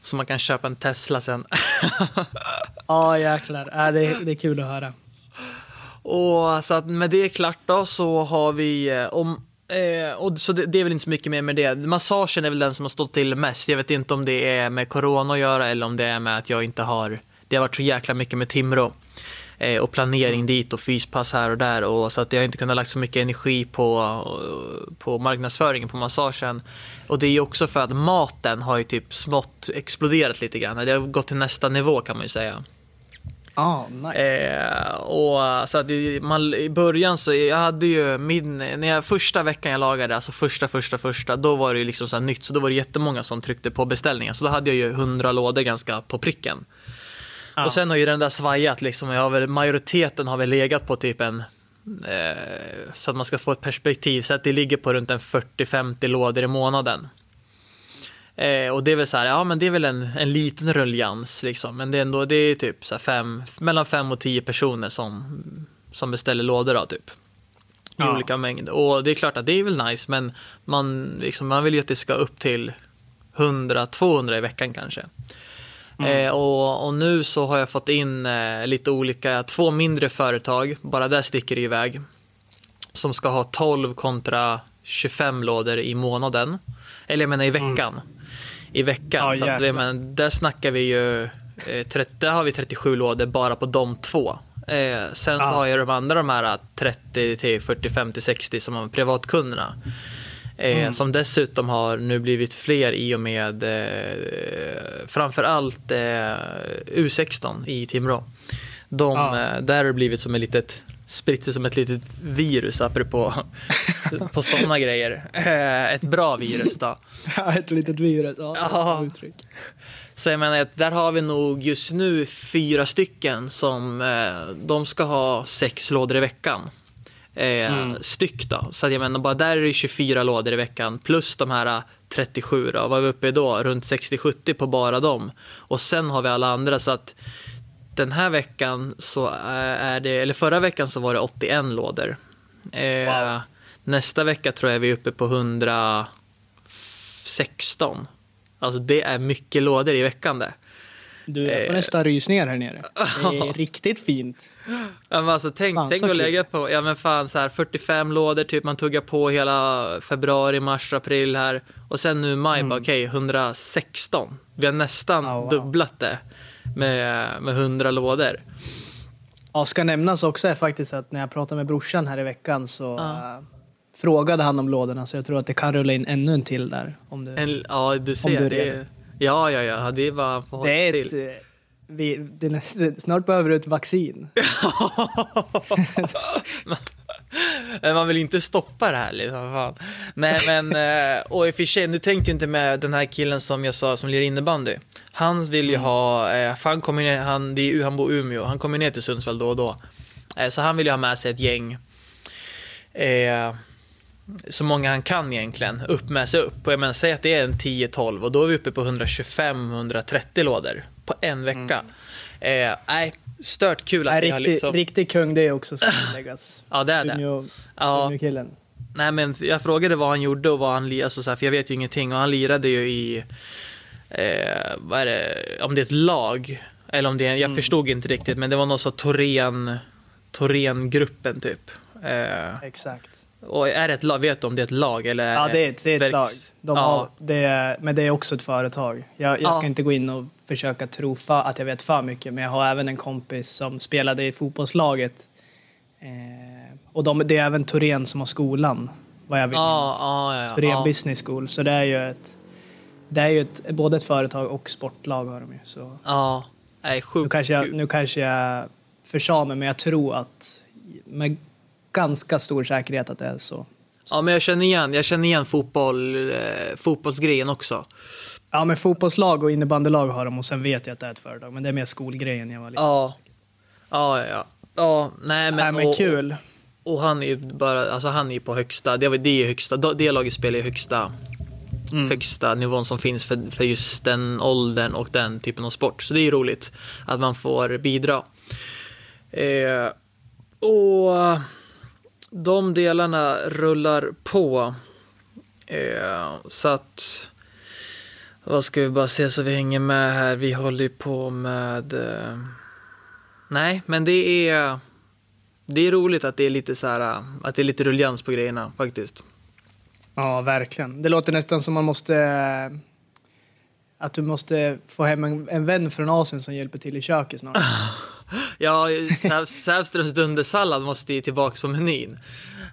Så man kan köpa en Tesla sen. [laughs] Ja, jäklar. Äh, det, är- det är kul att höra. och så att med det klart då så har vi eh, om Eh, och så det, det är väl inte så mycket mer med det. Massagen är väl den som har stått till mest. Jag vet inte om det är med corona att göra eller om det är med att jag inte har... Det har varit så jäkla mycket med Timrå. Eh, och planering dit och fyspass här och där. Och så att jag har inte kunnat lagt så mycket energi på, på marknadsföringen på massagen. Och det är ju också för att maten har ju typ smått exploderat lite grann. Det har gått till nästa nivå kan man ju säga. Ja, nice. Eh, och så att det, man, i början så, jag hade ju min, när jag, första veckan jag lagade, alltså första, första, första, då var det liksom så nytt, så då var det jättemånga som tryckte på beställningar, så då hade jag ju hundra lådor ganska på pricken. Ja. Och sen har ju den där svajat liksom, jag har väl, majoriteten har väl legat på typ en, eh, så att man ska få ett perspektiv, så att det ligger på runt en 40-50 lådor i månaden. Eh, och det är väl så här, ja men det är väl en, en liten ruljans liksom. Men det är ändå, det är typ så här fem, mellan fem och tio personer som, som beställer lådor då typ. I Ja. olika mängder. Och det är klart att det är väl nice, men man, liksom, man vill ju att det ska upp till 100-200 i veckan kanske. Eh, och, och nu så har jag fått in eh, lite olika, två mindre företag, bara där sticker det iväg. Som ska ha 12 kontra 25 lådor i månaden. Eller jag menar i veckan. I veckan. Ja, så att, menar, där snackar vi ju, eh, 30, där har vi 37 lådor bara på de två. Eh, sen så Ja. har jag de andra, de här 30 till 40, 50, 60 som har privatkunderna. Eh, Mm. Som dessutom har nu blivit fler i och med eh, framförallt eh, U16 i Timrå. De, Ja. eh, där har det blivit som ett litet spritt sig som ett litet virus apropå [laughs] på sådana grejer. Eh, ett bra virus då. [laughs] Ett litet virus. Ja, Ja. uttryck. Så jag menar att där har vi nog just nu fyra stycken som eh, de ska ha sex lådor i veckan. Eh, Mm. Styck då. Så jag menar bara där är det 24 lådor i veckan plus de här eh, 37 då. Vad är vi uppe i då? Runt 60-70 på bara dem. Och sen har vi alla andra så att den här veckan så är det, eller förra veckan så var det 81 lådor. Eh, Wow. Nästa vecka tror jag vi är uppe på 116. Alltså det är mycket lådor i veckan det. Du, jag får Eh. nästan rysningar här nere. Det är [laughs] riktigt fint. Ja, men alltså, tänk Fan, tänk att lägga på ja, men fan, så här, 45 lådor, typ man tuggar på hela februari, mars, april här. Och sen nu maj, bara okej, 116. Vi har nästan Mm. Ja, wow. dubblat det med, med 100 lådor. Ja, ska nämnas också är faktiskt att när jag pratade med brorsan här i veckan så Ja. eh, frågade han om lådorna så jag tror att det kan rulla in ännu en till där. Om du, En, ja, du ser. du det är, ja, ja, ja. Det är bara att hålla det är ett, till. eh, vi, det är näst, snart behöver du ett vaccin. [laughs] [laughs] Man vill inte stoppa det här liksom. Fan. Nej men, eh, och i och för sig, nu tänkte jag inte med den här killen som jag sa som lirar innebandy. Han vill ju ha, eh, för han kommer ner, han, det är, han bor i Umeå, han kommer ner till Sundsvall då och då. Eh, så han vill ju ha med sig ett gäng. Eh, så många han kan egentligen, upp med sig upp. Och jag menar, säg att det är en 10-12 och då är vi uppe på 125-130 lådor på en vecka. Eh, nej, stört kul att Nej, vi har riktig, liksom... riktig kung det också ska [laughs] tilläggas. Ja, det är det. Umeå, Ja. Umeå-killen. Nej men jag frågade vad han gjorde och vad han alltså, så här, för jag vet ju ingenting. Och han lirade ju i, eh, vad är det, om det är ett lag. Eller om det är, jag Mm. förstod inte riktigt, men det var någon så Torén, Torén-gruppen typ. Eh, Exakt. Och är det ett lag, vet du om det är ett lag eller? Ja, det är ett, det är ett lag. De ja. har, det är, men det är också ett företag. Jag, jag ska Ja. inte gå in och försöka tro att jag vet för mycket, men jag har även en kompis som spelade i fotbollslaget. Eh, och de, det är även Torén som har skolan, vad jag vill Ja, ja, ja, Torén. Business School. Så det är ju ett, det är ju ett, både ett företag och sportlag har de ju. Så Ja, nej nu sjukt kanske jag, nu kanske jag försa mig, men jag tror att med ganska stor säkerhet att det är så. Ja, men jag känner igen, jag känner igen fotboll, eh, fotbollsgrejen också. Ja, men fotbollslag och innebandylag har de och sen vet jag att det är ett företag. Men det är mer skolgrejen jag var lite Ja. Ja, ja, ja. Nej men, Nej, men och- kul. Och han är ju bara, alltså han är ju på högsta, det, det är högsta, det laget spelar ju högsta, Mm. högsta nivån som finns för, för just den åldern och den typen av sport. Så det är ju roligt att man får bidra. Eh, och de delarna rullar på. Eh, så att, vad ska vi bara se så vi hänger med här. Vi håller ju på med, eh, nej men det är, det är roligt att det är lite så här, att det är lite rullians på grejerna faktiskt. Ja, verkligen. Det låter nästan som man måste... Att du måste få hem en, en vän från Asien som hjälper till i köket snart. [laughs] Ja, Säv- Sävströms dundersallad måste ju tillbaks på menyn.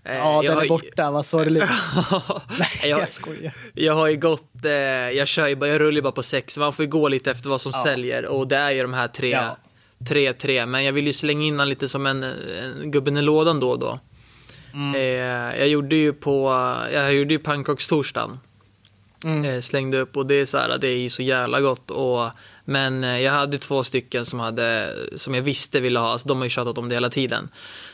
Eh, Ja, jag den är borta. Vad sorgligt. [laughs] Nej, jag, jag skojar. jag har ju gått, eh, jag kör ju bara, jag rullar ju bara på sex, man får ju gå lite efter vad som Ja. säljer och det är ju de här tre, Ja. tre, tre, men jag vill ju slänga in lite som en, en gubben i lådan då och då. Mm. Eh, jag gjorde ju på, jag gjorde ju pannkakstorsdagen. Mm. eh, slängde upp och det är så här, det är ju så jävla gott. Och, men eh, jag hade två stycken som, hade, som jag visste ville ha, så de har ju tjatat om det hela tiden.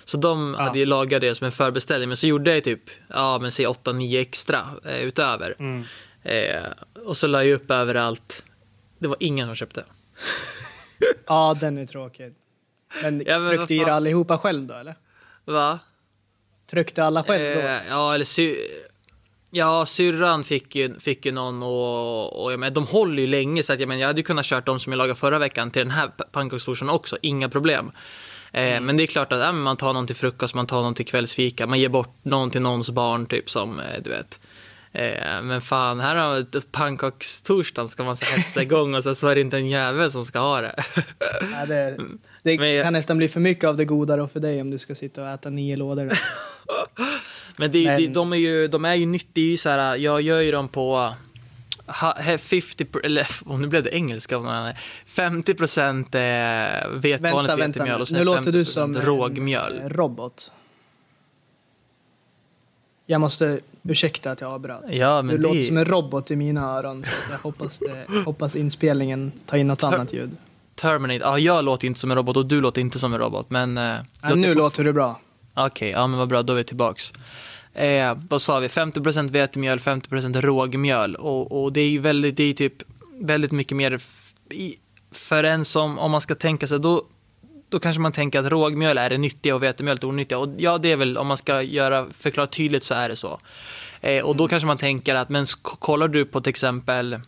Så de Ja. hade ju lagat det som en förbeställning, men så gjorde jag typ, ja men säg 8-9 extra eh, utöver. Mm. Eh, och så la jag upp överallt. Det var ingen som köpte. [laughs] Ja, den är tråkig. Men Ja, men tryckte i det allihopa själv då, eller? Va? Tryckte alla själv då? Eh, ja, eller sy- Ja, syrran fick ju, fick ju någon och, och jag menar, de håller ju länge så att jag, menar, jag hade ju kunnat kört dem som jag lagade förra veckan till den här p- pannkakstorsdagen också, inga problem. Eh, Men det är klart att men man tar någon till frukost, man tar någon till kvällsfika, man ger bort någon till någons barn typ som, eh, du vet. Eh, men fan, här har pannkakstorsdagen ska man så hetsa igång och så, så är det inte en jävel som ska ha det. [laughs] Ja, det det Men kan nästan bli för mycket av det goda då för dig om du ska sitta och äta nio lådor. [laughs] Men, det, Men- det, de är ju, de är ju nyttiga, så här, jag gör ju dem på ha- he- 50, pr- eller nu blev det engelska, av någon annan. 50 procent eh, vet, Vänta, vanligt vetemjöl och sen Nu låter 50% du som rågmjöl. eh, robot. Jag måste, ursäkta att jag avbröt. Ja, men Du låter det, som en robot i mina öron så jag hoppas, det, hoppas inspelningen tar in något annat ljud. Terminate, ja jag låter inte som en robot och du låter inte som en robot, men... Eh, Ja, nu låter du bra. Okej, ja men vad bra, då är vi tillbaks. Eh, vad sa vi? 50% vetemjöl, 50% rågmjöl. Och, och det är ju väldigt, det är typ väldigt mycket mer i, för en som, om man ska tänka sig, då, då kanske man tänker att rågmjöl är det nyttiga och vetemjöl är det onyttiga. Och ja, det är väl, om man ska göra, förklara tydligt så är det så. Eh, och då kanske man tänker att, men kollar du på till exempel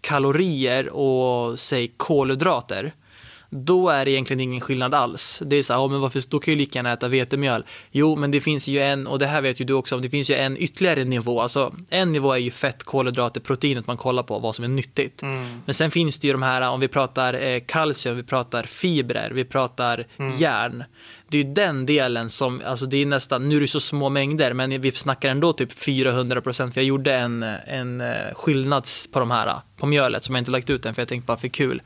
kalorier och säg kolhydrater, då är det egentligen ingen skillnad alls. Det är så här, ja, men varför, då kan ju lika gärna äta vetemjöl. Jo, men det finns ju en, och det här vet ju du också om, det finns ju en ytterligare nivå. Alltså, en nivå är ju fett, kolhydrater, proteinet man kollar på, vad som är nyttigt. Men sen finns det ju de här, om vi pratar eh, kalcium, vi pratar fibrer, vi pratar järn. det är den delen som, alltså det är nästan, nu är det så små mängder, men vi snackar ändå typ 400 procent. Jag gjorde en, en eh, skillnad på de här, på mjölet som jag inte lagt ut än för jag tänkte bara för kul.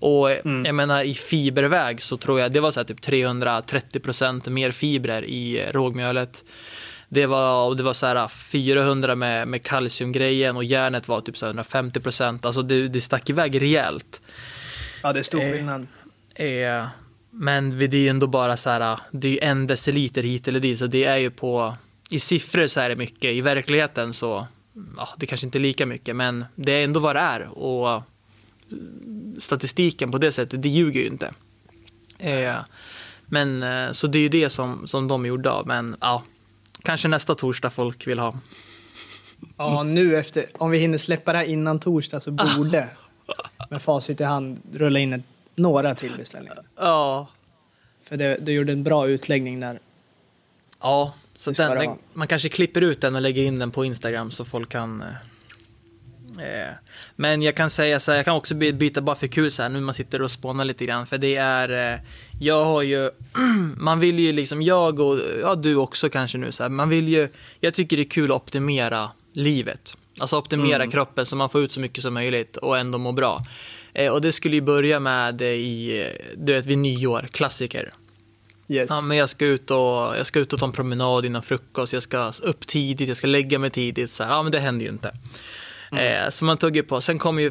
Och mm. jag menar i fiberväg så tror jag det var så typ 330 procent mer fibrer i rågmjölet. Det var, det var så här 400 med, med kalciumgrejen och järnet var typ så 150 procent. Alltså det, det stack iväg rejält. Ja, det är stor skillnad. Eh, eh, men det är ju ändå bara så här, det är ju en deciliter hit eller dit, så det är ju på, i siffror så är det mycket, i verkligheten så, ja, det kanske inte är lika mycket, men det är ändå vad det är och statistiken på det sättet, det ljuger ju inte. Eh, men eh, så det är ju det som, som de gjorde av, men ja, kanske nästa torsdag folk vill ha. Ja, nu efter, om vi hinner släppa det här innan torsdag så borde med facit i hand rulla in ett några till beställningar. Ja. För det, du gjorde en bra utläggning där. Ja, så den, den, man kanske klipper ut den och lägger in den på Instagram så folk kan... Eh, men jag kan säga så här, jag kan också byta bara för kul så här, nu man sitter och spånar lite grann, för det är... Eh, jag har ju... [clears throat] man vill ju liksom, jag och ja, du också kanske nu så här, man vill ju... Jag tycker det är kul att optimera livet. Alltså optimera mm. kroppen så man får ut så mycket som möjligt och ändå må bra. Eh, och det skulle ju börja med i, du vet, vid nyår, klassiker. Yes. Ja, men jag ska, ut och, jag ska ut och ta en promenad innan frukost, jag ska upp tidigt, jag ska lägga mig tidigt. Så här, ja, men det händer ju inte. Mm. Eh, så man ju på. Sen kom ju eh,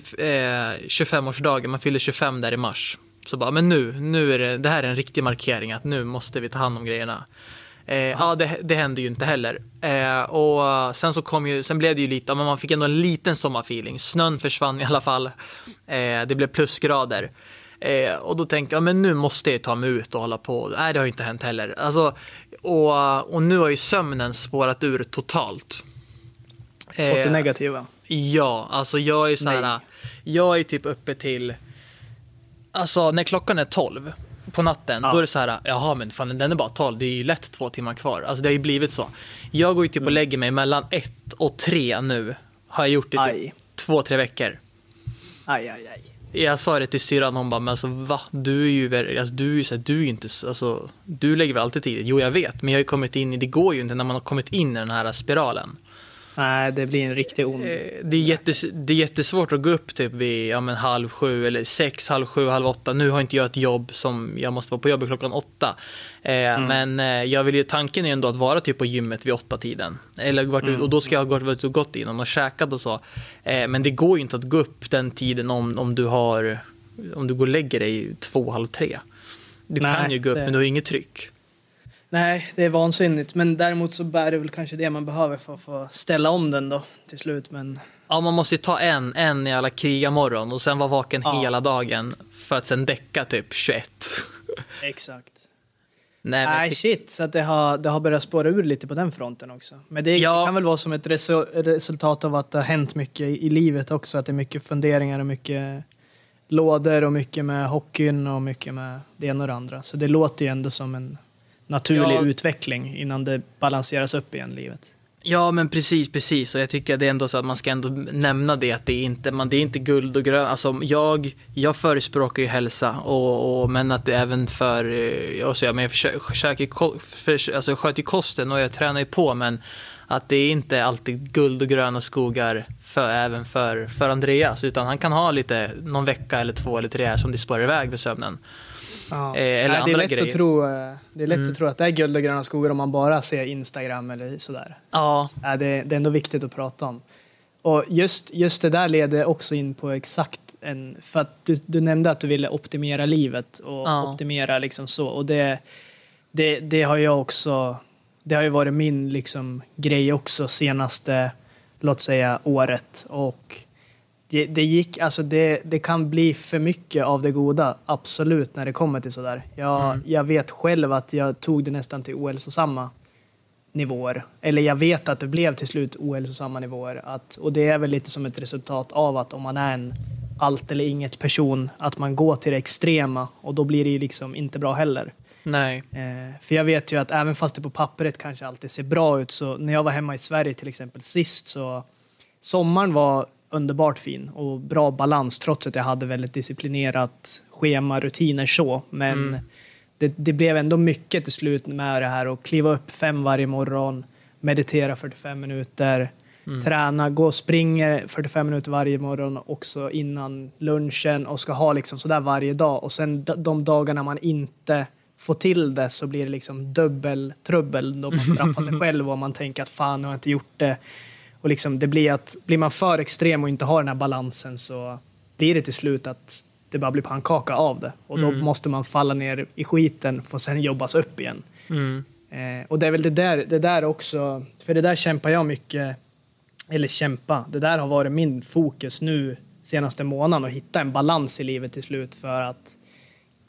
25-årsdagen, man fyller 25 där i mars. Så bara, men nu, nu är det, det här är en riktig markering att nu måste vi ta hand om grejerna. Eh, ja, det, det, hände ju inte heller. Eh, och sen så kom ju, sen blev det ju lite, men man fick ändå en liten sommarfeeling. Snön försvann i alla fall. Eh, det blev plusgrader. Eh, och då tänkte jag, men nu måste jag ta mig ut och hålla på. Nej, det har ju inte hänt heller. Alltså, och, och nu har ju sömnen spårat ur totalt. Eh, Åt det negativa? Ja, alltså jag är så här, jag är typ uppe till, alltså när klockan är 12 på natten, ja. då är det så här, jaha men fan den är bara 12, det är ju lätt två timmar kvar. Alltså det har ju blivit så. Jag går ju typ och mm. lägger mig mellan ett och tre nu. Har jag gjort det typ två, tre veckor. Aj, aj, aj. Jag sa det till syrran, hon bara, men alltså va? Du är ju, alltså, du är ju så här, du är inte, alltså, du lägger väl alltid tid? Jo, jag vet, men jag har ju kommit in i, det går ju inte när man har kommit in i den här spiralen. Nej, det blir en riktig ond. Eh, det är, jättes, det är jättesvårt att gå upp typ vid ja, men halv sju eller sex, halv sju, halv åtta. Nu har inte jag ett jobb som jag måste vara på jobbet klockan åtta. Eh, mm. Men eh, jag vill ju, tanken är ändå att vara typ på gymmet vid åtta tiden. Eller varit, mm. Och då ska jag ha varit och gått innan och käkat och så. men det går ju inte att gå upp den tiden om, om du har om du går och lägger dig två, halv tre. Du Nej, kan ju gå upp det... men du har inget tryck. Nej, det är vansinnigt. Men däremot så bär det väl kanske det man behöver för att få ställa om den då till slut. Men... Ja, man måste ju ta en, en i alla krigarmorgon och sen vara vaken ja. hela dagen för att sen däcka typ 21. Exakt. Nej, Nej shit, så att det har, det har börjat spåra ur lite på den fronten också. Men det ja. kan väl vara som ett resu resultat av att det har hänt mycket i, i livet också. Att det är mycket funderingar och mycket lådor och mycket med hockeyn och mycket med det ena och det andra. Så det låter ju ändå som en naturlig ja. utveckling innan det balanseras upp igen, livet. Ja, men precis, precis. Och jag tycker det är ändå så att man ska ändå nämna det att det är inte, man, det är inte guld och grönt. Alltså, jag, jag förespråkar ju hälsa, och, och, men att det även för, alltså, ja, men jag försöker, för, alltså, jag sköter kosten och jag tränar ju på, men att det är inte alltid guld och gröna skogar för, även för, för Andreas, utan han kan ha lite, någon vecka eller två eller tre som det spårar iväg med sömnen. Ja. Eh, eller Nej, andra det är lätt grejer. Att tro, eh, det är lätt mm. att tro att det är guld och gröna skogar om man bara ser Instagram eller sådär. Ja. Så, det, det är ändå viktigt att prata om. Och just, just det där leder också in på exakt en... För att du, du nämnde att du ville optimera livet och ja. optimera liksom så. Och det, det, det har jag också... Det har ju varit min liksom grej också senaste, låt säga, året. Och det, det, gick, alltså det, det kan bli för mycket av det goda, absolut, när det kommer till sådär. Jag, mm. jag vet själv att jag tog det nästan till ohälsosamma nivåer. Eller jag vet att det blev till slut ohälsosamma nivåer. Att, och det är väl lite som ett resultat av att om man är en allt eller inget person, att man går till det extrema och då blir det ju liksom inte bra heller. Nej. Eh, för jag vet ju att även fast det på pappret kanske alltid ser bra ut, så när jag var hemma i Sverige till exempel sist så sommaren var underbart fin och bra balans trots att jag hade väldigt disciplinerat schema, rutiner så. Men mm. det, det blev ändå mycket till slut med det här att kliva upp fem varje morgon, meditera 45 minuter, mm. träna, gå och springa 45 minuter varje morgon också innan lunchen och ska ha liksom sådär varje dag. Och sen de dagarna man inte får till det så blir det liksom dubbel trubbel då man straffar sig [laughs] själv och man tänker att fan, nu har jag inte gjort det. Och liksom det blir att blir man för extrem och inte har den här balansen så blir det till slut att det bara blir pannkaka av det. Och då mm. måste man falla ner i skiten för att sen jobbas upp igen. Mm. Eh, och det är väl det där, det där också, för det där kämpar jag mycket, eller kämpa, det där har varit min fokus nu senaste månaden att hitta en balans i livet till slut för att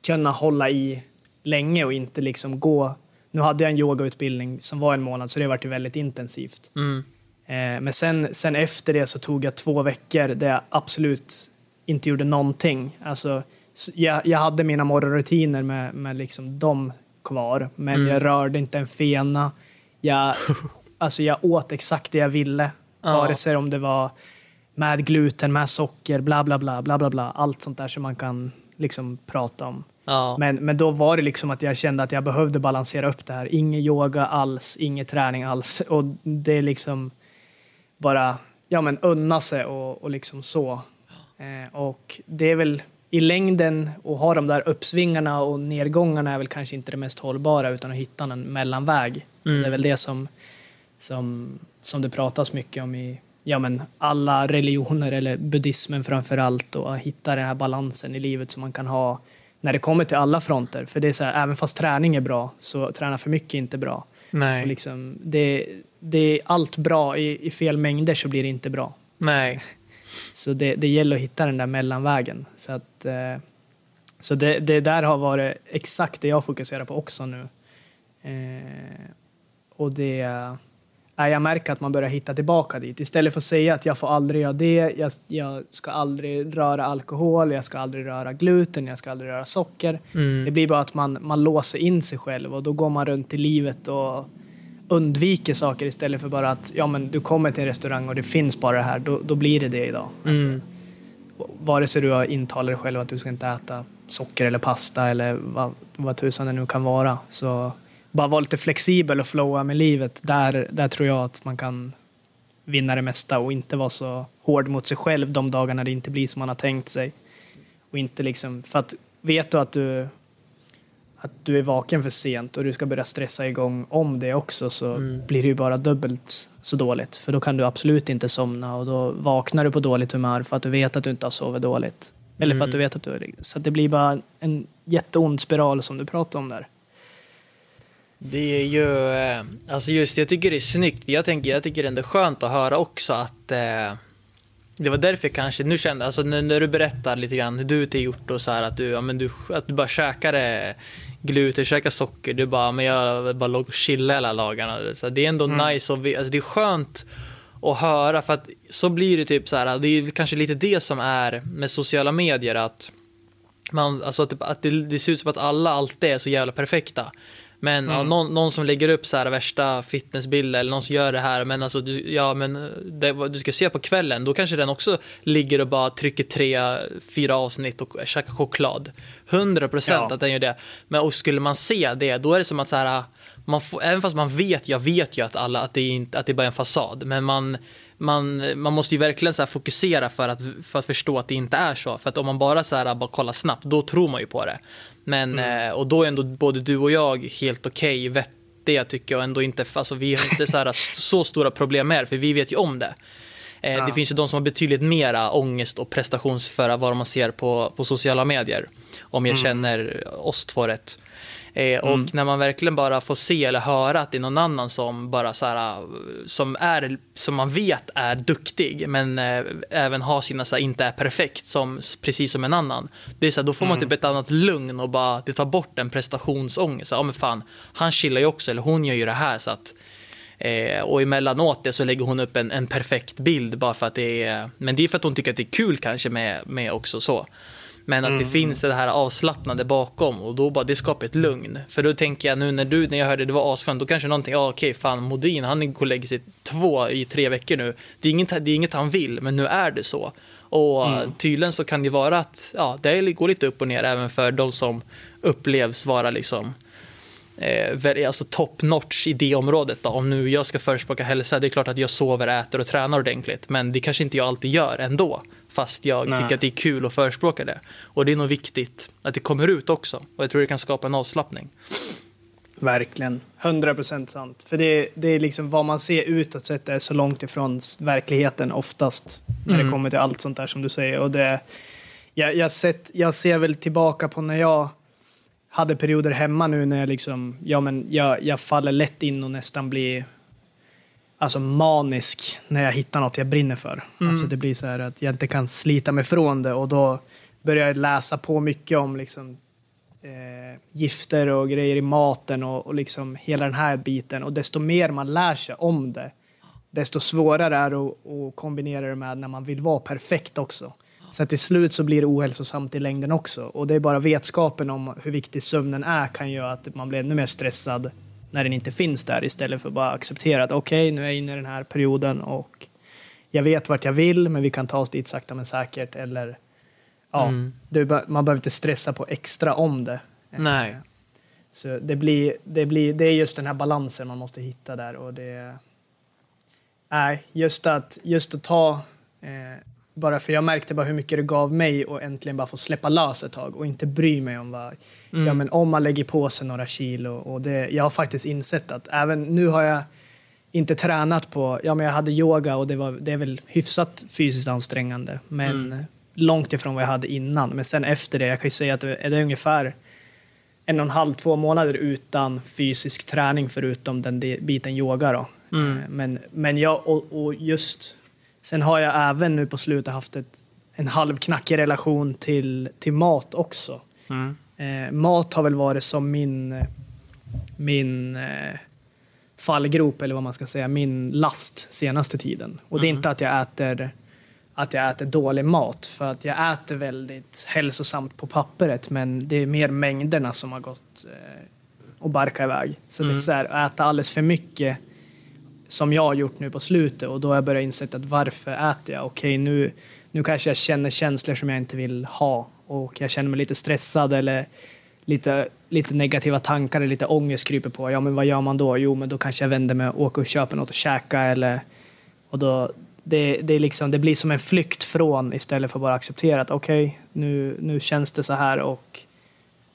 kunna hålla i länge och inte liksom gå. Nu hade jag en yogautbildning som var en månad så det har varit väldigt intensivt. Mm. Eh, men sen, sen efter det så tog jag två veckor där jag absolut inte gjorde någonting. Alltså, jag, jag hade mina morgonrutiner med, med liksom dem kvar, men mm. jag rörde inte en fena. Jag, [laughs] alltså jag åt exakt det jag ville, ja. vare sig om det var med gluten, med socker, bla bla bla, bla bla bla. Allt sånt där som man kan liksom prata om. Ja. Men, men då var det liksom att jag kände att jag behövde balansera upp det här. Ingen yoga alls, ingen träning alls. Och det är liksom bara ja, men unna sig och, och liksom så. Eh, och det är väl i längden att ha de där uppsvingarna och nedgångarna är väl kanske inte det mest hållbara utan att hitta en mellanväg. Mm. Det är väl det som, som, som det pratas mycket om i ja, men alla religioner eller buddhismen framför allt och att hitta den här balansen i livet som man kan ha när det kommer till alla fronter. För det är så här, även fast träning är bra så träna för mycket är inte bra. Nej. Och liksom, det, det är allt bra i, i fel mängder så blir det inte bra. Nej. Så det, det gäller att hitta den där mellanvägen. Så, att, eh, så det, det där har varit exakt det jag fokuserar på också nu. Eh, och det, jag märker att man börjar hitta tillbaka dit. Istället för att säga att jag får aldrig göra det, jag, jag ska aldrig röra alkohol, jag ska aldrig röra gluten, jag ska aldrig röra socker. Mm. Det blir bara att man, man låser in sig själv och då går man runt i livet och undviker saker istället för bara att ja, men du kommer till en restaurang och det finns bara det här, då, då blir det det idag. Alltså, mm. vare sig du har intalat dig själv att du ska inte äta socker eller pasta eller vad, vad tusan det nu kan vara. Så bara vara lite flexibel och flowa med livet. Där, där tror jag att man kan vinna det mesta och inte vara så hård mot sig själv de dagarna det inte blir som man har tänkt sig. Och inte liksom, för att vet du att du att du är vaken för sent och du ska börja stressa igång om det också så mm. blir det ju bara dubbelt så dåligt. För då kan du absolut inte somna och då vaknar du på dåligt humör för att du vet att du inte har sovit dåligt. Eller för att du mm. vet att du... Så det blir bara en jätteond spiral som du pratar om där. Det är ju, eh, alltså just jag tycker det är snyggt. Jag, tänker, jag tycker det är skönt att höra också att eh, det var därför jag kanske, nu kände, alltså när, när du berättar lite grann hur du till gjort och så här att du, ja, men du, att du bara käkade gluten, käkade socker, du bara, men jag bara låg och chillade hela dagarna. Så det är ändå mm. nice och alltså det är skönt att höra för att så blir det typ så här, det är kanske lite det som är med sociala medier att man, alltså att, att det, det ser ut som att alla alltid är så jävla perfekta. Men mm. ja, någon, någon, som lägger upp så här värsta fitnessbilder eller någon som gör det här, men alltså du, ja, men det, du ska se på kvällen, då kanske den också ligger och bara trycker tre, fyra avsnitt och käkar choklad. 100 procent ja. att den gör det. Men och skulle man se det, då är det som att så här, man får, även fast man vet, jag vet ju att alla, att det, inte, att det är bara är en fasad, men man man, man måste ju verkligen så fokusera för att, för att förstå att det inte är så. För att om man bara, så här, bara kollar snabbt, då tror man ju på det. Men, mm. eh, och då är ändå både du och jag helt okej, okay, vettiga tycker jag ändå inte, alltså vi har inte så, här, så stora problem med det, för vi vet ju om det. Eh, ja. Det finns ju de som har betydligt mera ångest och prestationsföra vad man ser på, på sociala medier. Om jag mm. känner oss två rätt. Eh, och mm. när man verkligen bara får se eller höra att det är någon annan som bara så här, som är, som man vet är duktig, men eh, även har sina, så här, inte är perfekt, som, precis som en annan. Det är så här, då får man mm. typ ett annat lugn och bara, det tar bort en prestationsångest. Ja men fan, han chillar ju också, eller hon gör ju det här så att Eh, och emellanåt det så lägger hon upp en, en perfekt bild bara för att det är, men det är för att hon tycker att det är kul kanske med, med också så. Men att mm. det finns det här avslappnade bakom och då bara det skapar ett lugn. För då tänker jag nu när du, när jag hörde det var asskönt, då kanske någonting, ja okej fan Modin han går och lägger sig två i tre veckor nu. Det är, inget, det är inget han vill, men nu är det så. Och mm. tydligen så kan det vara att ja, det går lite upp och ner även för de som upplevs vara liksom eh, alltså top notch i det området. Då. Om nu jag ska förespråka hälsa, det är klart att jag sover, äter och tränar ordentligt. Men det kanske inte jag alltid gör ändå. Fast jag Nej. tycker att det är kul att förespråka det. Och det är nog viktigt att det kommer ut också. Och jag tror det kan skapa en avslappning. Verkligen. 100% sant. För det, det är liksom vad man ser utåt sett är så långt ifrån verkligheten oftast. När mm. det kommer till allt sånt där som du säger. Och det, jag, jag, sett, jag ser väl tillbaka på när jag hade perioder hemma nu när jag liksom, ja men jag, jag faller lätt in och nästan blir alltså manisk när jag hittar något jag brinner för. Mm. Alltså det blir så här att jag inte kan slita mig från det och då börjar jag läsa på mycket om liksom eh, gifter och grejer i maten och, och liksom hela den här biten. Och desto mer man lär sig om det, desto svårare är det att, att kombinera det med när man vill vara perfekt också. Så till slut så blir det ohälsosamt i längden också. Och det är bara vetskapen om hur viktig sömnen är kan göra att man blir ännu mer stressad när den inte finns där istället för att bara acceptera att okej, okay, nu är jag inne i den här perioden och jag vet vart jag vill, men vi kan ta oss dit sakta men säkert. Eller ja, mm. det, man behöver inte stressa på extra om det. Nej. Så det blir, det blir, det är just den här balansen man måste hitta där och det. Nej, just att, just att ta eh, bara för jag märkte bara hur mycket det gav mig och äntligen bara få släppa lös ett tag och inte bry mig om vad, mm. ja men om man lägger på sig några kilo och det, jag har faktiskt insett att även nu har jag inte tränat på, ja men jag hade yoga och det, var, det är väl hyfsat fysiskt ansträngande men mm. långt ifrån vad jag hade innan. Men sen efter det, jag kan ju säga att det är ungefär en och en halv, två månader utan fysisk träning förutom den biten yoga då. Mm. Eh, men, men jag, och, och just Sen har jag även nu på slutet haft ett, en halvknackig relation till, till mat också. Mm. Eh, mat har väl varit som min, min eh, fallgrop, eller vad man ska säga, min last senaste tiden. Och det är mm. inte att jag äter att jag äter dålig mat, för att jag äter väldigt hälsosamt på pappret, men det är mer mängderna som har gått eh, och barka iväg. Så mm. det är så här, att äta alldeles för mycket som jag har gjort nu på slutet och då har jag börjat inse att varför äter jag? Okej, nu, nu kanske jag känner känslor som jag inte vill ha och jag känner mig lite stressad eller lite, lite negativa tankar eller lite ångest kryper på. Ja, men vad gör man då? Jo, men då kanske jag vänder mig och åker och köper något att käka eller och då det, det, är liksom, det blir som en flykt från istället för att bara acceptera att okej, okay, nu, nu känns det så här och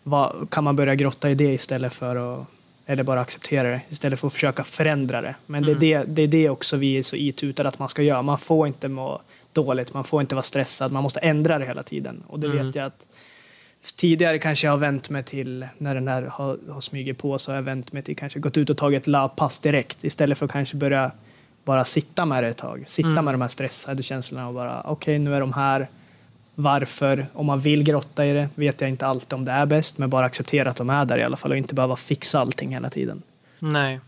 vad, kan man börja grotta i det istället för att eller bara acceptera det istället för att försöka förändra det. Men mm. det, är mm. det, det är det också vi är så itutade att man ska göra. Man får inte må dåligt, man får inte vara stressad, man måste ändra det hela tiden. Och det mm. vet jag att tidigare kanske jag har vänt mig till, när den här har, har smugit på, så har jag vänt mig till kanske gått ut och tagit ett löppass direkt istället för att kanske börja bara sitta med det ett tag. Sitta mm. med de här stressade känslorna och bara okej, okay, nu är de här varför, om man vill grotta i det, vet jag inte alltid om det är bäst, men bara acceptera att de är där i alla fall och inte behöva fixa allting hela tiden. Nej.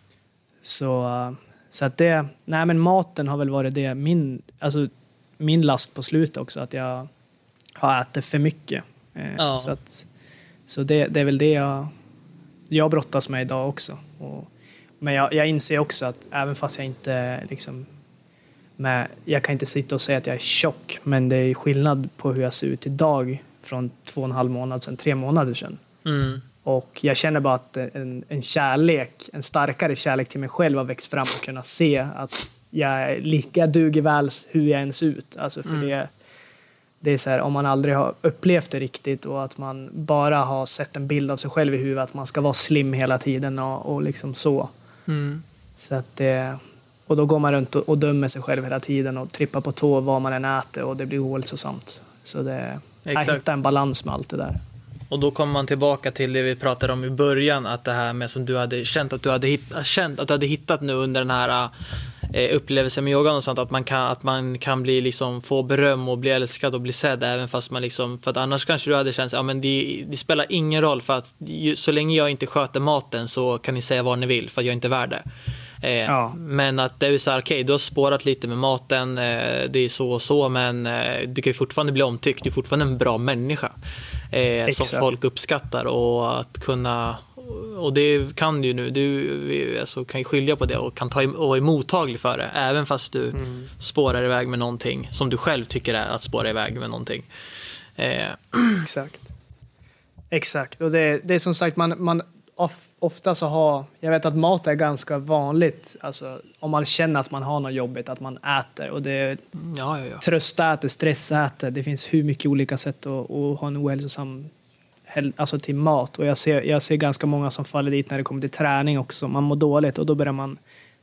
Så, så att det, nej men maten har väl varit det, min, alltså min last på slutet också, att jag har ätit för mycket. Eh, ja. Så, att, så det, det är väl det jag, jag brottas med idag också. Och, men jag, jag inser också att även fast jag inte liksom med, jag kan inte sitta och säga att jag är tjock, men det är skillnad på hur jag ser ut idag från två och en halv månad sedan, tre månader sedan. Mm. Och jag känner bara att en, en kärlek, en starkare kärlek till mig själv har växt fram och kunna se att jag är lika duger väl hur jag än ser ut. Alltså för mm. det, det är så här, om man aldrig har upplevt det riktigt och att man bara har sett en bild av sig själv i huvudet, att man ska vara slim hela tiden och, och liksom så. Mm. Så att det, och då går man runt och, dömer sig själv hela tiden och trippar på tå vad man än äter och det blir ohälsosamt. Så det, Exakt. hitta en balans med allt det där. Och då kommer man tillbaka till det vi pratade om i början, att det här med som du hade känt att du hade, hitt, känt att du hade hittat nu under den här eh, upplevelsen med yogan och sånt, att man kan, att man kan bli liksom, få beröm och bli älskad och bli sedd även fast man liksom, för att annars kanske du hade känt, ja men det, det spelar ingen roll för att så länge jag inte sköter maten så kan ni säga vad ni vill för att jag är inte värd det. Eh, ja. Men att det är så här, okej, okay, du har spårat lite med maten, eh, det är så och så, men eh, du kan ju fortfarande bli omtyckt, du är fortfarande en bra människa. som folk uppskattar och att kunna och det kan du ju nu. Du alltså, kan ju skilja på det och kan ta och är mottaglig för det. Även fast du Mm. spårar iväg med någonting som du själv tycker är att spåra iväg med någonting. Eh, [clears throat] Exakt. Exakt. Och det, det är som sagt, man, man of, ofta så har... Jag vet att mat är ganska vanligt. Alltså, om man känner att man har något jobbigt, att man äter. Och det är ja, ja, ja. tröstäter, stressäter. Det finns hur mycket olika sätt att, att ha en ohälsosam häl- alltså till mat. Och jag ser, jag ser ganska många som faller dit när det kommer till träning också. Man mår dåligt och då börjar man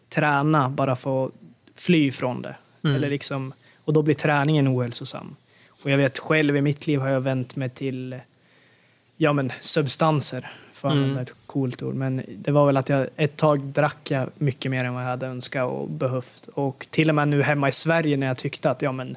träna bara för att fly från det. Mm. Eller liksom, och då blir träningen ohälsosam. Och jag vet själv i mitt liv har jag vänt mig till ja, men substanser. Att Mm. ett coolt ord. Men det var väl att jag ett tag drack jag mycket mer än vad jag hade önskat och behövt. Och till och med nu hemma i Sverige när jag tyckte att ja, men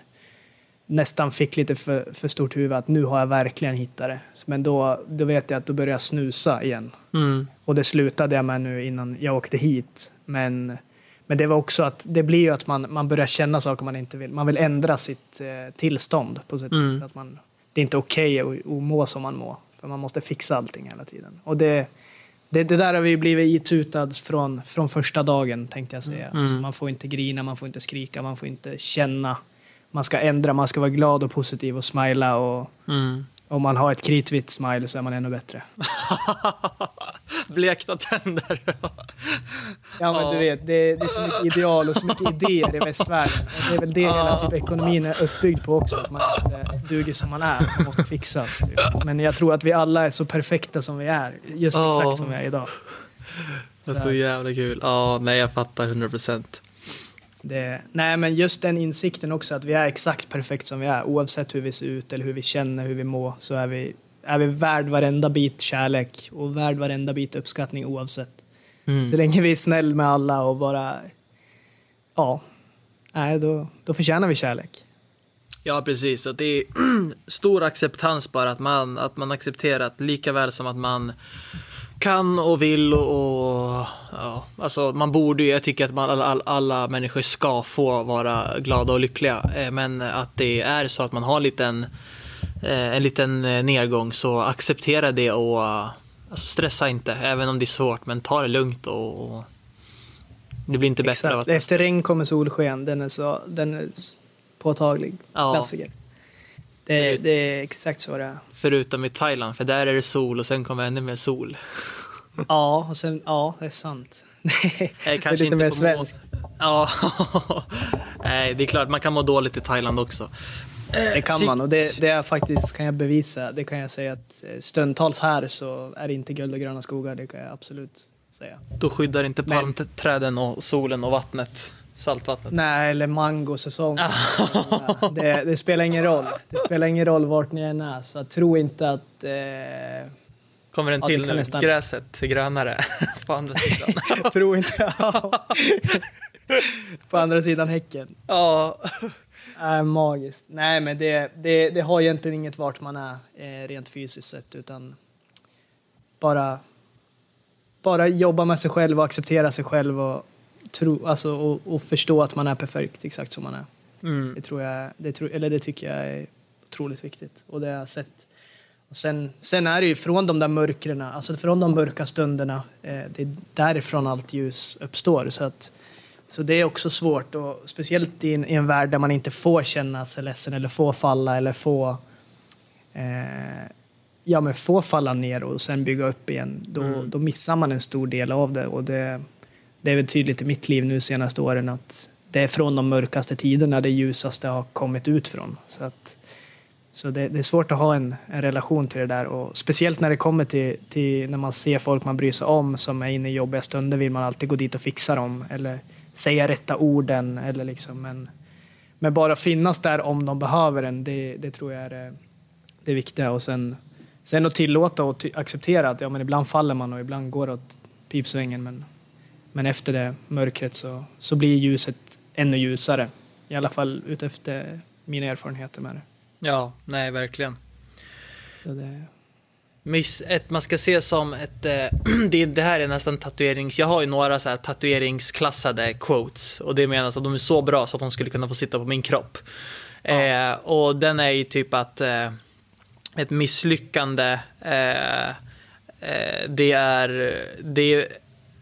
nästan fick lite för, för stort huvud att nu har jag verkligen hittat det. Men då, då vet jag att då börjar jag snusa igen. Mm. Och det slutade jag med nu innan jag åkte hit. Men, men det var också att det blir ju att man, man börjar känna saker man inte vill. Man vill ändra sitt eh, tillstånd på sätt Mm. så att man Det är inte okej att, att må som man mår. För man måste fixa allting hela tiden. Och det, det, det där har vi blivit itutad från, från första dagen tänkte jag säga. Mm. Alltså, man får inte grina, man får inte skrika, man får inte känna. Man ska ändra, man ska vara glad och positiv och smila och Mm. Om man har ett kritvitt smile så är man ännu bättre. [laughs] Blekta tänder. Ja, men du vet, det, det är så mycket ideal och så mycket idéer i västvärlden. Och det är väl det hela typ, ekonomin är uppbyggd på också. Att man inte duger som man är. Man måste fixas. Typ. Men jag tror att vi alla är så perfekta som vi är. Just exakt som vi är idag. Det är Så så jävla kul. Ja, nej jag fattar 100 procent. Det, nej, men just den insikten också att vi är exakt perfekt som vi är. Oavsett hur vi ser ut eller hur vi känner, hur vi mår, så är vi, är vi värd varenda bit kärlek och värd varenda bit uppskattning oavsett. Mm. Så länge vi är snäll med alla och bara... Ja. Nej, då, då förtjänar vi kärlek. Ja, precis. Att det är [clears throat] stor acceptans bara att man, att man accepterar att lika väl som att man kan och vill och, och ja, alltså man borde ju, jag tycker att man, alla, alla, människor ska få vara glada och lyckliga. Eh, Men att det är så att man har en liten, eh, en liten eh, nedgång så acceptera det och alltså stressa inte, även om det är svårt, men ta det lugnt och, och det blir inte bättre Exakt. att Efter regn kommer solsken. Den är, så, den är påtaglig. Ja. Klassiker. Det, är- det är exakt så det är. förutom i Thailand, för där är det sol och sen kommer ännu mer sol. [laughs] Ja, och sen, ja, det är sant. [laughs] det är kanske lite inte mer på svenskt. Ja, [laughs] nej det är klart man kan må dåligt i Thailand också. Det kan man och det, det är faktiskt, kan jag bevisa, det kan jag säga att eh, stundtals här så är det inte guld och gröna skogar, det kan jag absolut säga. Då skyddar inte palmträden och solen och vattnet, saltvattnet. Nej, eller mangosäsong. [laughs] det, det spelar ingen roll. Det spelar ingen roll vart ni än är, så tro inte att... Eh, Kommer en Ja, det till kan nu, nästan- gräset grönare [laughs] på andra sidan. [laughs] tro inte... På andra sidan häcken. ja. Är magiskt. Nej, men det, det, det har egentligen inget vart man är eh, rent fysiskt sett, utan bara, bara jobba med sig själv och acceptera sig själv och, tro, alltså, och, och förstå att man är perfekt exakt som man är. Mm. Det, tror jag, det, tror, eller det tycker jag är otroligt viktigt. Och det har jag sett. Och sen, sen är det ju från de där mörkren, alltså från de mörka stunderna, eh, det är därifrån allt ljus uppstår. Så, att, så det är också svårt, och speciellt i en, i en värld där man inte får känna sig ledsen eller får falla eller få, eh, ja, men få falla ner och sen bygga upp igen. Då, Mm. då missar man en stor del av det. Och det, det är väl tydligt i mitt liv nu senaste åren att det är från de mörkaste tiderna det ljusaste har kommit ut från. Så, att, så det, det är svårt att ha en, en relation till det där. Och speciellt när det kommer till, till när man ser folk man bryr sig om som är inne i jobbiga stunder vill man alltid gå dit och fixa dem. Eller säga rätta orden. Eller liksom, men, men bara finnas där om de behöver en, det, det tror jag är det, det viktiga. Och sen, sen att tillåta och ty, acceptera att ja, men ibland faller man och ibland går det åt pipsvängen. Men, men efter det mörkret så, så blir ljuset ännu ljusare. I alla fall utefter mina erfarenheter med det. ja, nej verkligen. Så det Miss, ett, man ska se som ett, eh, [clears throat] det, det här är nästan tatuerings, jag har ju några så här tatueringsklassade quotes och det menas att de är så bra så att de skulle kunna få sitta på min kropp. Eh, och den är ju typ att eh, ett misslyckande eh, eh, det är, det är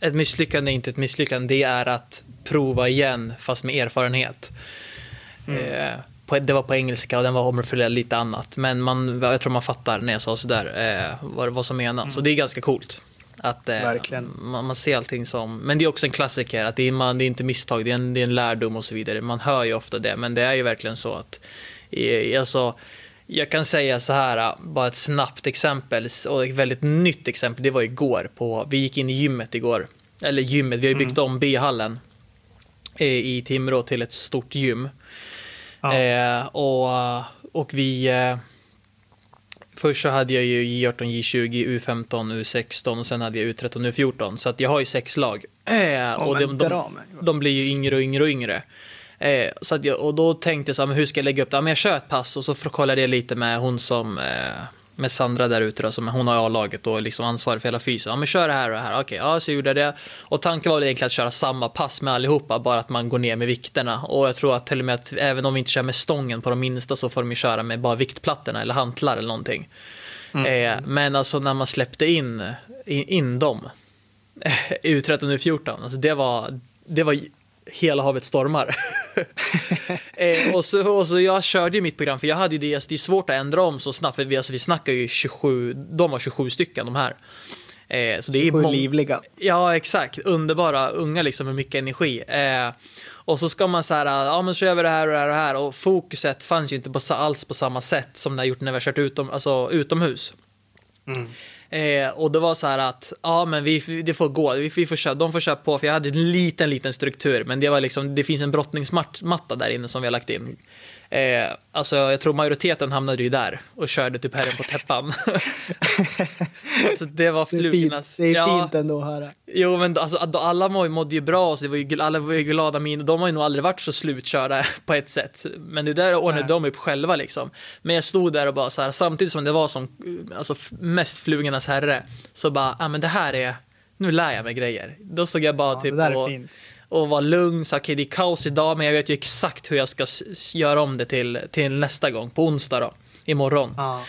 ett misslyckande, inte ett misslyckande, det är att prova igen fast med erfarenhet. Eh, på, det var på engelska och den var omformulerad lite annat. Men man, jag tror man fattar när jag sa sådär eh, vad, vad som menas. Och det är ganska coolt. Att, eh. Man, man ser allting som, men det är också en klassiker, att det är, man, det är inte misstag, det är, en, det är en lärdom och så vidare. Man hör ju ofta det, men det är ju verkligen så att, i, alltså, jag kan säga så här, bara ett snabbt exempel och ett väldigt nytt exempel, det var igår. På, vi gick in i gymmet igår, eller gymmet, vi har ju byggt om B-hallen eh, i Timrå till ett stort gym. Ja. Eh, och, och vi... Eh, först så hade jag ju J18, J20, U15, U16 och sen hade jag U13, U14. Så att jag har ju sex lag. Eh, Ja, och de, de, de blir ju yngre och yngre och yngre. Eh, så att jag, och då tänkte jag så här, men hur ska jag lägga upp det? Ja, men jag kör ett pass och så kollade jag lite med hon som eh, med Sandra där ute då, som hon har A-laget och liksom ansvarig för hela fysen. Ja men kör det här och det här. Okej, ja så gjorde jag det. Och tanken var väl egentligen att köra samma pass med allihopa, bara att man går ner med vikterna. Och jag tror att till och med att även om vi inte kör med stången på de minsta så får de ju köra med bara viktplattorna eller hantlar eller någonting. Eh, men alltså när man släppte in, in, in dem, U13 och U14, alltså det var, det var hela havet stormar. [laughs] eh, och, så, och så jag körde ju mitt program, för jag hade ju det, alltså det är svårt att ändra om så snabbt, för vi, alltså, vi snackar ju 27, de var 27 stycken de här. Eh, så det är Sju mång- livliga. Ja, exakt. Underbara unga liksom med mycket energi. Eh, och så ska man så här, ja men så gör vi det här och det här och det här. Och fokuset fanns ju inte på, alls på samma sätt som det har gjort när vi har kört utom, alltså, utomhus. Eh, och det var så här att, ja men vi, det får gå, vi, vi får köra, de får köra på, för jag hade en liten, liten struktur, men det var liksom, det finns en brottningsmatta där inne som vi har lagt in. Eh, alltså jag tror majoriteten hamnade ju där och körde typ herren på täppan. [laughs] så det var Det är fint, flugornas... det är ja, fint ändå att höra. Jo men alltså, alla må- mådde ju bra, så det var ju, alla var ju glada min de har ju nog aldrig varit så slutkörda [laughs] på ett sätt. Men det där ordnade Nej. de upp själva liksom. Men jag stod där och bara så här, samtidigt som det var som alltså, mest flugornas herre, så bara, ja ah, men det här är, nu lär jag mig grejer. Då stod jag bara Ja, typ och. Och var lugn, så okej det är kaos idag, men jag vet ju exakt hur jag ska göra om det till, till nästa gång, på onsdag då, imorgon. Ja.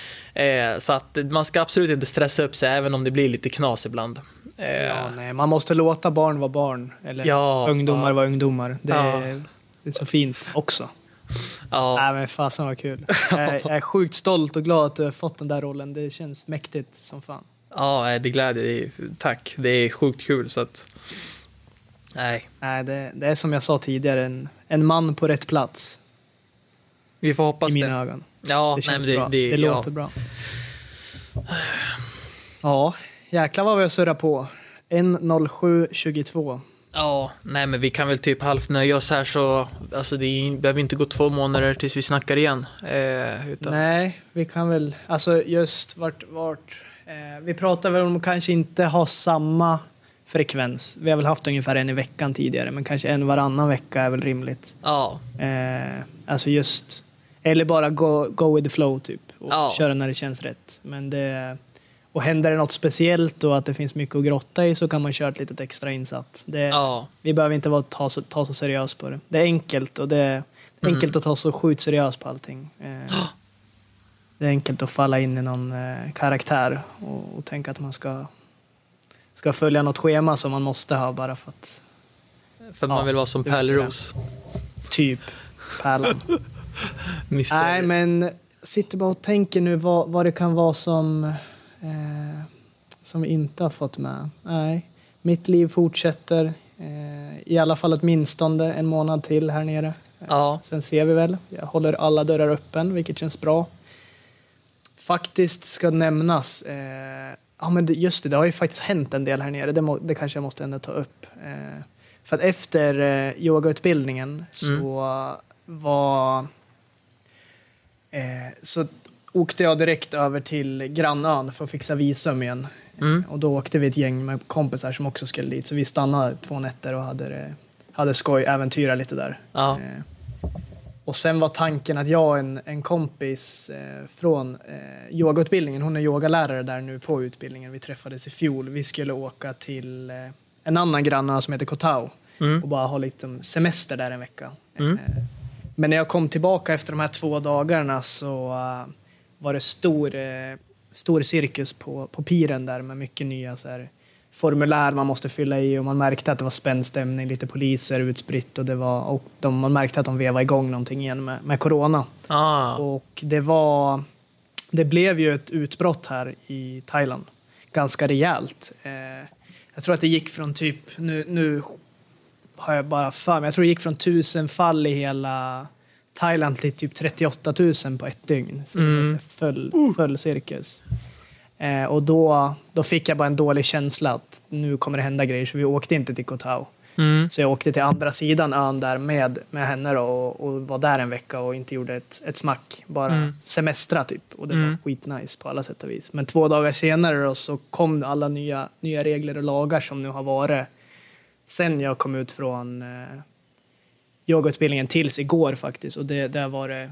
Eh, så att man ska absolut inte stressa upp sig, även om det blir lite knas ibland. Eh, Ja, nej, man måste låta barn vara barn. Eller Ja, ungdomar ja. vara ungdomar. Det, är, det är så fint också. ja. Nej, men fasen vad kul. Jag, är- jag är sjukt stolt och glad att du har fått den där rollen. Det känns mäktigt som fan. Ja, det gläder Tack. Det är sjukt kul så att... Nej, Nej, det, det är som jag sa tidigare, en, en man på rätt plats vi får hoppas i mina det. ögon. Ja, Det nej, känns men det, bra. det, Det, ja. låter bra. Ja, jäklar vad vi har surrat på. 1.07.22. Ja, nej men vi kan väl typ halvt nöja oss här så... Alltså det behöver inte gå två månader tills vi snackar igen. Eh, utan, Nej, vi kan väl, alltså just vart, vart eh, vi pratar väl om att kanske inte ha samma frekvens. Vi har väl haft ungefär en i veckan tidigare, men kanske en varannan vecka är väl rimligt. Ja, Eh, alltså just, eller bara go, go with the flow typ och Ja. köra när det känns rätt. Men det, och händer det något speciellt och att det finns mycket att grotta i så kan man köra ett litet extra insatt. Det, ja, Vi behöver inte vara, ta, så, ta så seriöst på det. Det är enkelt och det är Mm. enkelt att ta så sjukt seriöst på allting. Eh, [gasps] det är enkelt att falla in i någon eh, karaktär och, och tänka att man ska, ska följa något schema som man måste ha bara för att för Ja, man vill vara som. Pärleros. typ pärlan. [laughs] Nej, men sitter bara och tänker nu vad, vad det kan vara som, eh, som vi inte har fått med. Nej, mitt liv fortsätter. Eh, I alla fall åtminstone en månad till här nere. Ja, Sen ser vi väl. Jag håller alla dörrar öppen, vilket känns bra. Faktiskt ska nämnas, eh, ja men just det, det har ju faktiskt hänt en del här nere. Det, må, det kanske jag måste ändå ta upp. Eh, för att efter eh, yogautbildningen så var... Eh, så åkte jag direkt över till grannön för att fixa visum igen. Mm. Och då åkte vi ett gäng med kompisar som också skulle dit. Så vi stannade två nätter och hade, hade skoj, äventyra lite där. ja, Eh, och sen var tanken att jag och en, en kompis eh, från eh, yogautbildningen, hon är yogalärare där nu på utbildningen, vi träffades i fjol. Vi skulle åka till eh, en annan granne som heter Kotau mm, och bara ha lite semester där en vecka. Mm. Eh, men när jag kom tillbaka efter de här två dagarna så eh, var det stor, eh, stor cirkus på, på piren där med mycket nya så här, formulär man måste fylla i och man märkte att det var spänd stämning, lite poliser utspritt och det var och de, man märkte att de vevade igång någonting igen med, med corona. Ah. Och det var, det blev ju ett utbrott här i Thailand, ganska rejält. Eh, jag tror att det gick från typ, nu, nu har jag bara för mig, jag tror det gick från tusen fall i hela Thailand till typ 38 000 på ett dygn. Så det Mm. så här full, full cirkus. Eh, och då, då fick jag bara en dålig känsla att nu kommer det hända grejer, så vi åkte inte till Koh Tao. Mm. Så jag åkte till andra sidan ön där med, med henne då, och, och var där en vecka och inte gjorde ett, ett smack. Bara Mm. semestra typ. Och det Mm. var skitnice på alla sätt och vis. Men två dagar senare då, så kom alla nya, nya regler och lagar som nu har varit sen jag kom ut från eh, yogautbildningen tills igår faktiskt. Och det, det har varit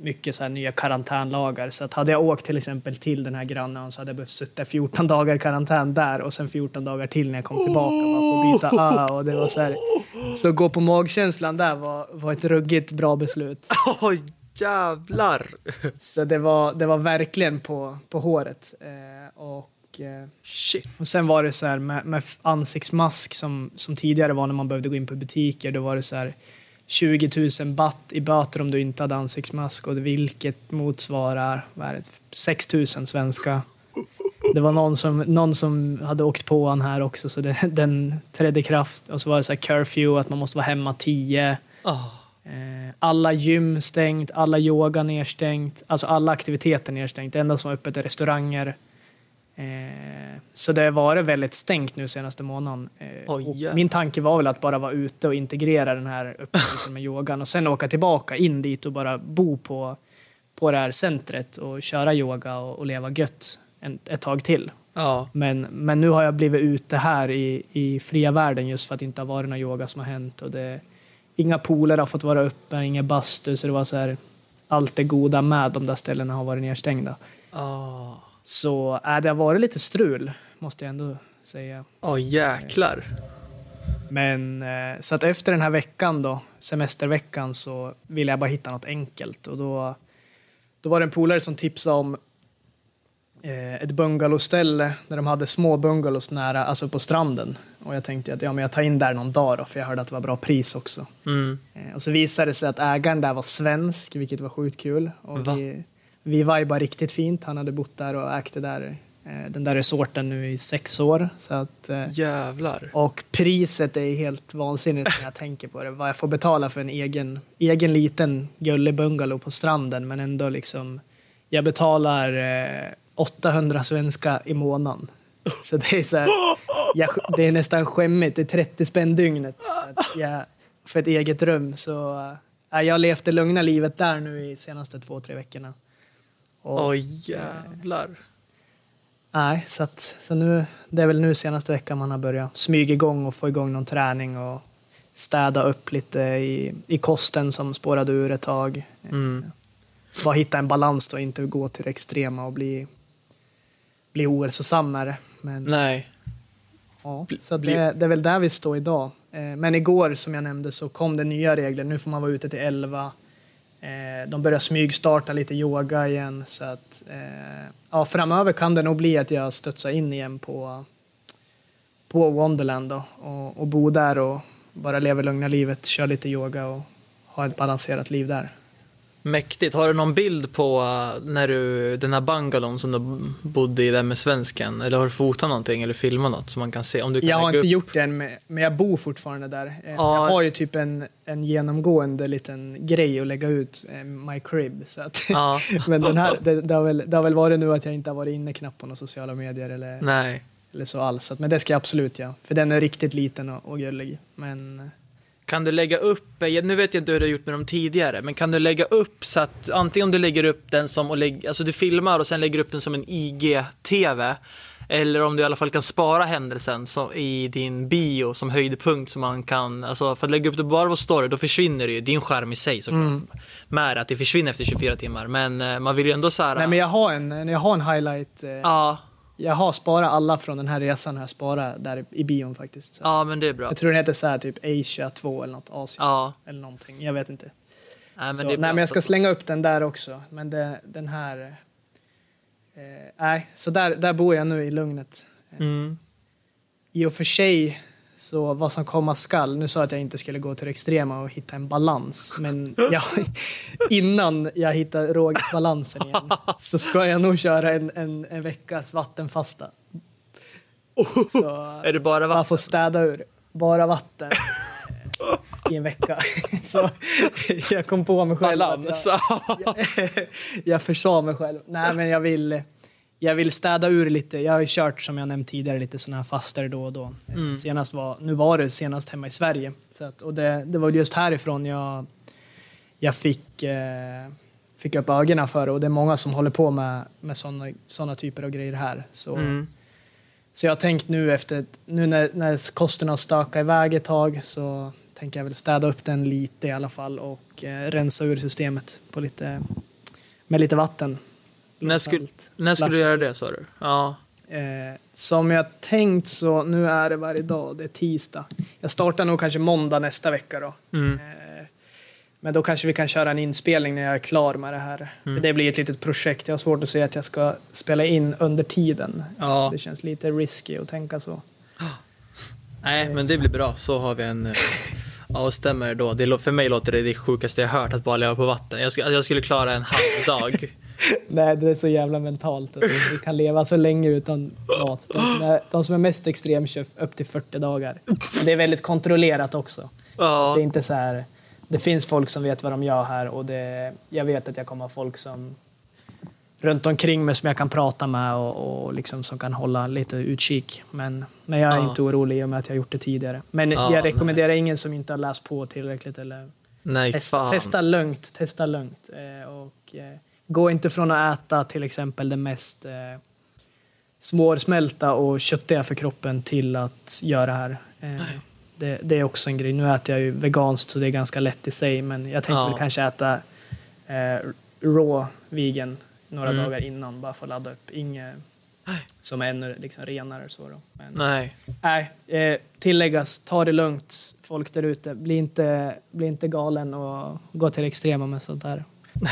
mycket så nya karantänlagar. Så att hade jag åkt till exempel till den här grannen så hade jag behövt sitta 14 dagar i karantän där och sen 14 dagar till när jag kom tillbaka att byta ö. Och det var så, här, så gå på magkänslan där var, var ett ruggigt bra beslut. [laughs] Oj, jävlar! Så det var, det var verkligen på, på håret. Eh, och, eh, Shit. och sen var det så här med, med ansiktsmask som, som tidigare var när man behövde gå in på butiker. Då var det så här 20 000 baht i böter om du inte hade ansiktsmask och vilket motsvarar vad är det, 6 000 svenska. Det var någon som, någon som hade åkt på han här också så det, [laughs] den trädde i kraft. Och så var det så här curfew, att man måste vara hemma 10. Ah. Eh, alla gym stängt, alla yoga nedstängt, alltså alla aktiviteter nedstängt. Det enda som var öppet är restauranger. Eh, så det har varit väldigt stängt nu senaste månaden. Jävlar. min tanke var väl att bara vara ute och integrera den här upplevelsen med yogan och sen åka tillbaka in dit och bara bo på, på det här centret och köra yoga och, och leva gött en, ett tag till. Ja. Men, men nu har jag blivit ute här i, i fria världen just för att det inte har varit någon yoga som har hänt. Och det, inga pooler har fått vara öppna, inga bastu, så det var så här, allt det goda med de där ställena har varit nedstängda. Ah. Så äh, det har varit lite strul, måste jag ändå säga. Åh jäklar. Men eh, så att efter den här veckan då, semesterveckan, så ville jag bara hitta något enkelt. Och då, då var det en polare som tipsade om eh, ett bungalowställe där de hade små bungalows nära, alltså på stranden. Och jag tänkte att ja, men jag tar in där någon dag då, för jag hörde att det var bra pris också. Mm. Eh, och så visade det sig att ägaren där var svensk, vilket var sjukt kul. Och Va? vi, vi vibade riktigt fint. Han hade bott där och ägt där, eh, den där resorten nu i sex år. Så att, eh, Jävlar. och priset är helt vansinnigt när jag tänker på det. Vad jag får betala för en egen, egen liten gullig bungalow på stranden. Men ändå liksom, jag betalar eh, 800 svenska i månaden. Så det är, så här, jag, det är nästan skämmigt. Det är 30 spänn dygnet. Jag, för ett eget rum. Så eh, jag har levt det lugna livet där nu i senaste två, tre veckorna. Och, Oj jävlar. Nej, så, att, så nu, det är väl nu senaste veckan man har börjat smyga igång och få igång någon träning och städa upp lite i, i kosten som spårade ur ett tag. Mm. Bara hitta en balans då, inte gå till det extrema och bli, bli ohälsosam med det. Men, Nej. ja, så det, det är väl där vi står idag. Eh, Men igår, som jag nämnde, så kom det nya regler. Nu får man vara ute till 11. Eh, de börjar smygstarta lite yoga igen. Så att, eh, ja, framöver kan det nog bli att jag studsar in igen på, på Wonderland då, och, och bo där och bara leva lugna livet, köra lite yoga och ha ett balanserat liv där. Mäktigt. Har du någon bild på uh, när du, den här bungalown som du bodde i där med svensken? Eller har du fotat någonting eller filmat något som man kan se? Om du kan Jag har inte upp- gjort det än, men jag bor fortfarande där. Eh, Ja. Jag har ju typ en, en genomgående liten grej att lägga ut, eh, My Crib. Så att, Ja, [laughs] men den här, det, det, har väl, det har väl varit nu att jag inte har varit inne knappt på några sociala medier eller, nej. eller så alls. Så att- Men det ska jag absolut göra, för den är riktigt liten och, och gullig. Men Kan du lägga upp, nu vet jag inte hur du har gjort med dem tidigare, men kan du lägga upp så att antingen om du lägger upp den som, och lägg, alltså du filmar och sen lägger upp den som en IG-TV, eller om du i alla fall kan spara händelsen så, i din bio som höjdpunkt så man kan, alltså för att lägga upp det bara på story, då försvinner det ju, din skärm i sig såklart, Mm. med att det försvinner efter 24 timmar, men eh, man vill ju ändå så här, Nej, men jag har en, jag har en highlight. Eh, ja, Jag har sparat alla från den här resan har jag sparat där i bion faktiskt. Så ja men det är bra. Jag tror den heter så här typ Asia 2 eller något, Asien Ja, eller någonting. Jag vet inte. nej, men så, nej, men jag ska slänga upp den där också. Men det, den här... Eh, nej, så där, där bor jag nu i lugnet. Mm. I och för sig, så vad som komma skall, nu sa jag att jag inte skulle gå till det extrema och hitta en balans, men [laughs] jag, innan jag hittar rågbalansen igen så ska jag nog köra en, en, en veckas vattenfasta. Så [laughs] Är det bara man vatten? får städa ur bara vatten [laughs] i en vecka. Så jag kom på mig själv. Balans. Jag, jag försa mig själv. Nej, men jag vill, jag vill städa ur lite. Jag har ju kört, som jag nämnt tidigare, lite sådana här faster då och då. Mm. Senast var, nu var det senast hemma i Sverige. Så att, och det, det var just härifrån jag, jag fick, eh, fick upp ögonen för det. Och det är många som håller på med, med sådana såna typer av grejer här. Så, Mm. så jag har tänkt nu efter, nu när, när kosten har stökat iväg ett tag så tänker jag väl städa upp den lite i alla fall och eh, rensa ur systemet på lite, med lite vatten. När skulle, Allt. när skulle du göra det sa du? Ja. Eh, som jag tänkt så, nu är det varje dag, det är tisdag. Jag startar nog kanske måndag nästa vecka då. Mm. Eh, men då kanske vi kan köra en inspelning när jag är klar med det här. Mm. För det blir ett litet projekt. Jag har svårt att se att jag ska spela in under tiden. ja. Det känns lite risky att tänka så. [gasps] Nej, men det blir bra. Så har vi en... eh, Ja, stämmer det då. Det, för mig låter det det sjukaste jag hört, att bara leva på vatten. Jag, jag skulle klara en halv dag. [laughs] Nej, det är så jävla mentalt. Att vi kan leva så länge utan mat. De som är, de som är mest extrem kör upp till 40 dagar. Men det är väldigt kontrollerat också. Ja. Det är inte så här... Det finns folk som vet vad de gör här och det, jag vet att jag kommer ha folk som runt omkring mig som jag kan prata med och, och liksom som kan hålla lite utkik. Men, men jag är Ja. inte orolig i och med att jag har gjort det tidigare. Men Ja, jag rekommenderar ingen som inte har läst på tillräckligt eller Nej, Testa, fan. testa lugnt, testa lugnt. Eh, och, eh, gå inte från att äta till exempel det mest eh, svårsmälta och köttiga för kroppen till att göra det här. Eh, det, det är också en grej. Nu äter jag ju veganskt så det är ganska lätt i sig men jag tänkte Ja. väl kanske äta eh, raw vegan några Mm. dagar innan bara för att ladda upp. Inget som är ännu liksom renare så då. Men, Nej. Nej, eh, tilläggas, ta det lugnt folk där ute. Bli inte, bli inte galen och gå till extrema med sånt där. [laughs]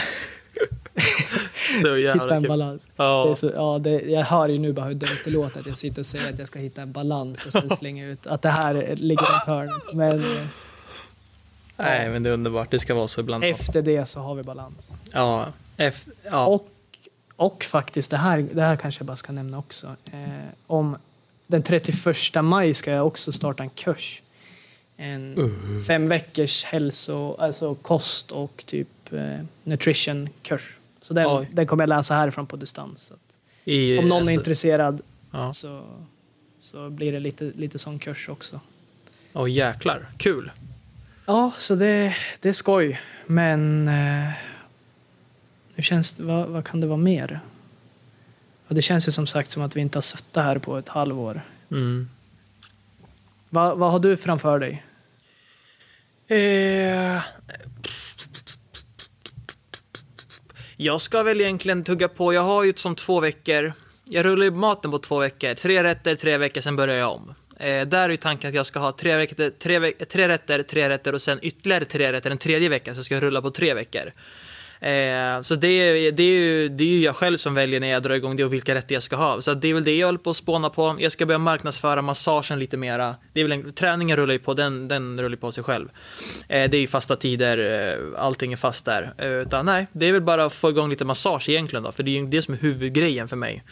Hitta en kul. balans. Ja. så, ja, det, jag hör ju nu bara hur dumt det låter att jag sitter och säger att jag ska hitta en balans och sen [laughs] slänga ut att det här ligger runt hörnet. Men eh, Nej, men det är underbart. Det ska vara så ibland. efter det så har vi balans. Ja. F... ja. Och, och faktiskt, det här, det här kanske jag bara ska nämna också. Eh, om den 31 maj ska jag också starta en kurs. En fem veckors hälso, alltså kost och typ eh, nutrition-kurs. Så den, den kommer jag läsa härifrån på distans. I, om någon alltså, är intresserad Ja. så, så blir det lite, lite sån kurs också. Åh jäklar. Kul. Ja, så det, det är skoj. Men eh, nu känns det, vad, vad kan det vara mer? Ja, det känns ju som sagt som att vi inte har suttit här på ett halvår. Mm. Va, vad har du framför dig? Eh, jag ska väl egentligen tugga på. Jag har ju som två veckor. Jag rullar ju maten på två veckor. Tre rätter, tre veckor, sen börjar jag om. Eh, där är ju tanken att jag ska ha tre, veckor, tre, veck- tre rätter, tre rätter och sen ytterligare tre rätter en tredje vecka. Så jag ska rulla på tre veckor. Eh, så det, är- det, är ju, det är ju jag själv som väljer när jag drar igång det och vilka rätter jag ska ha. Så det är väl det jag håller på att spåna på. Jag ska börja marknadsföra massagen lite mera. Det är väl en, träningen rullar ju på, den, den rullar på sig själv. Eh, det är ju fasta tider, eh, allting är fast där. Eh, utan nej, det är väl bara att få igång lite massage egentligen då, för det är ju det som är huvudgrejen för mig.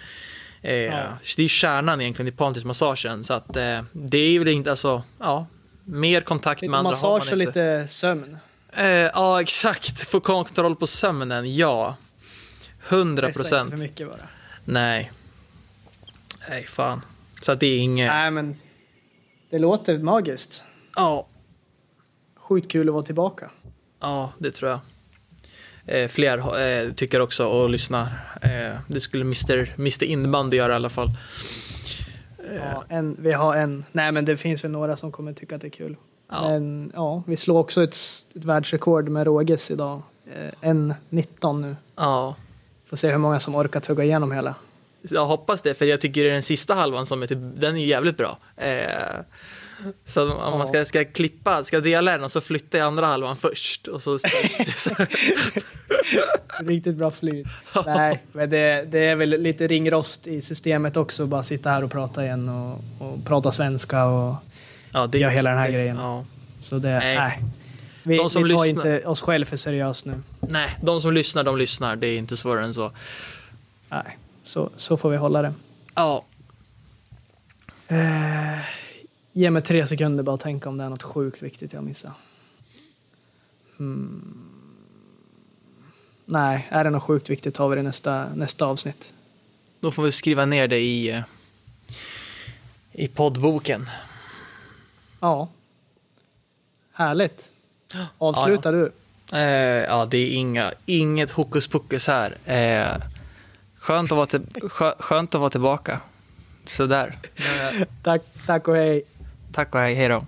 Eh, Ja. Det är kärnan egentligen i pantismassagen, så att eh, det är väl inte, alltså, ja, mer kontakt Lite med andra har man massage och inte. lite sömn. Eh, ja, exakt. Få kontroll på sömnen, ja. 100 Pressa inte procent. för mycket bara. Nej. Nej, fan. Så att det är inget... Nej, men det låter magiskt. Ja, Sjukt kul att vara tillbaka. ja, det tror jag. Eh, fler eh, tycker också och lyssnar. Eh, det skulle Mr. Mr. Inbandy göra i alla fall. Ja, en, vi har en. Nej, men det finns väl några som kommer tycka att det är kul. Ja. Men ja, vi slår också ett, ett världsrekord med råges idag. Eh, en 19 nu. Ja, Får se hur många som orkar tugga igenom hela. Jag hoppas det, för jag tycker det är den sista halvan som är typ, den är jävligt bra. Eh, så om Ja. man ska, ska klippa, ska dela den och så flyttar jag andra halvan först. Och så, [laughs] Riktigt bra flyt. Nej, men det, det är väl lite ringrost i systemet också. Bara sitta här och prata igen och, och prata svenska. Och, ja, det Ja, hela den här det- grejen. Ja. så det, Nej. nej. Vi, De som vi tar lyssnar- inte oss själva för seriöst nu. Nej, de som lyssnar, de lyssnar. Det är inte svårare än så. Nej, så, så får vi hålla det. Ja, Eh, ge mig tre sekunder bara att tänka om det är något sjukt viktigt jag missar. Hmm. Nej, är det något sjukt viktigt tar vi det nästa, nästa avsnitt. då får vi skriva ner det i, eh, i poddboken. Ja. Härligt. Avslutar du? Eh, ja, det är inga, inget hokus pokus här. Eh, skönt, att vara till, skö, skönt att vara tillbaka. Sådär. [laughs] Tack, tack och hej. tack och hej, hej då.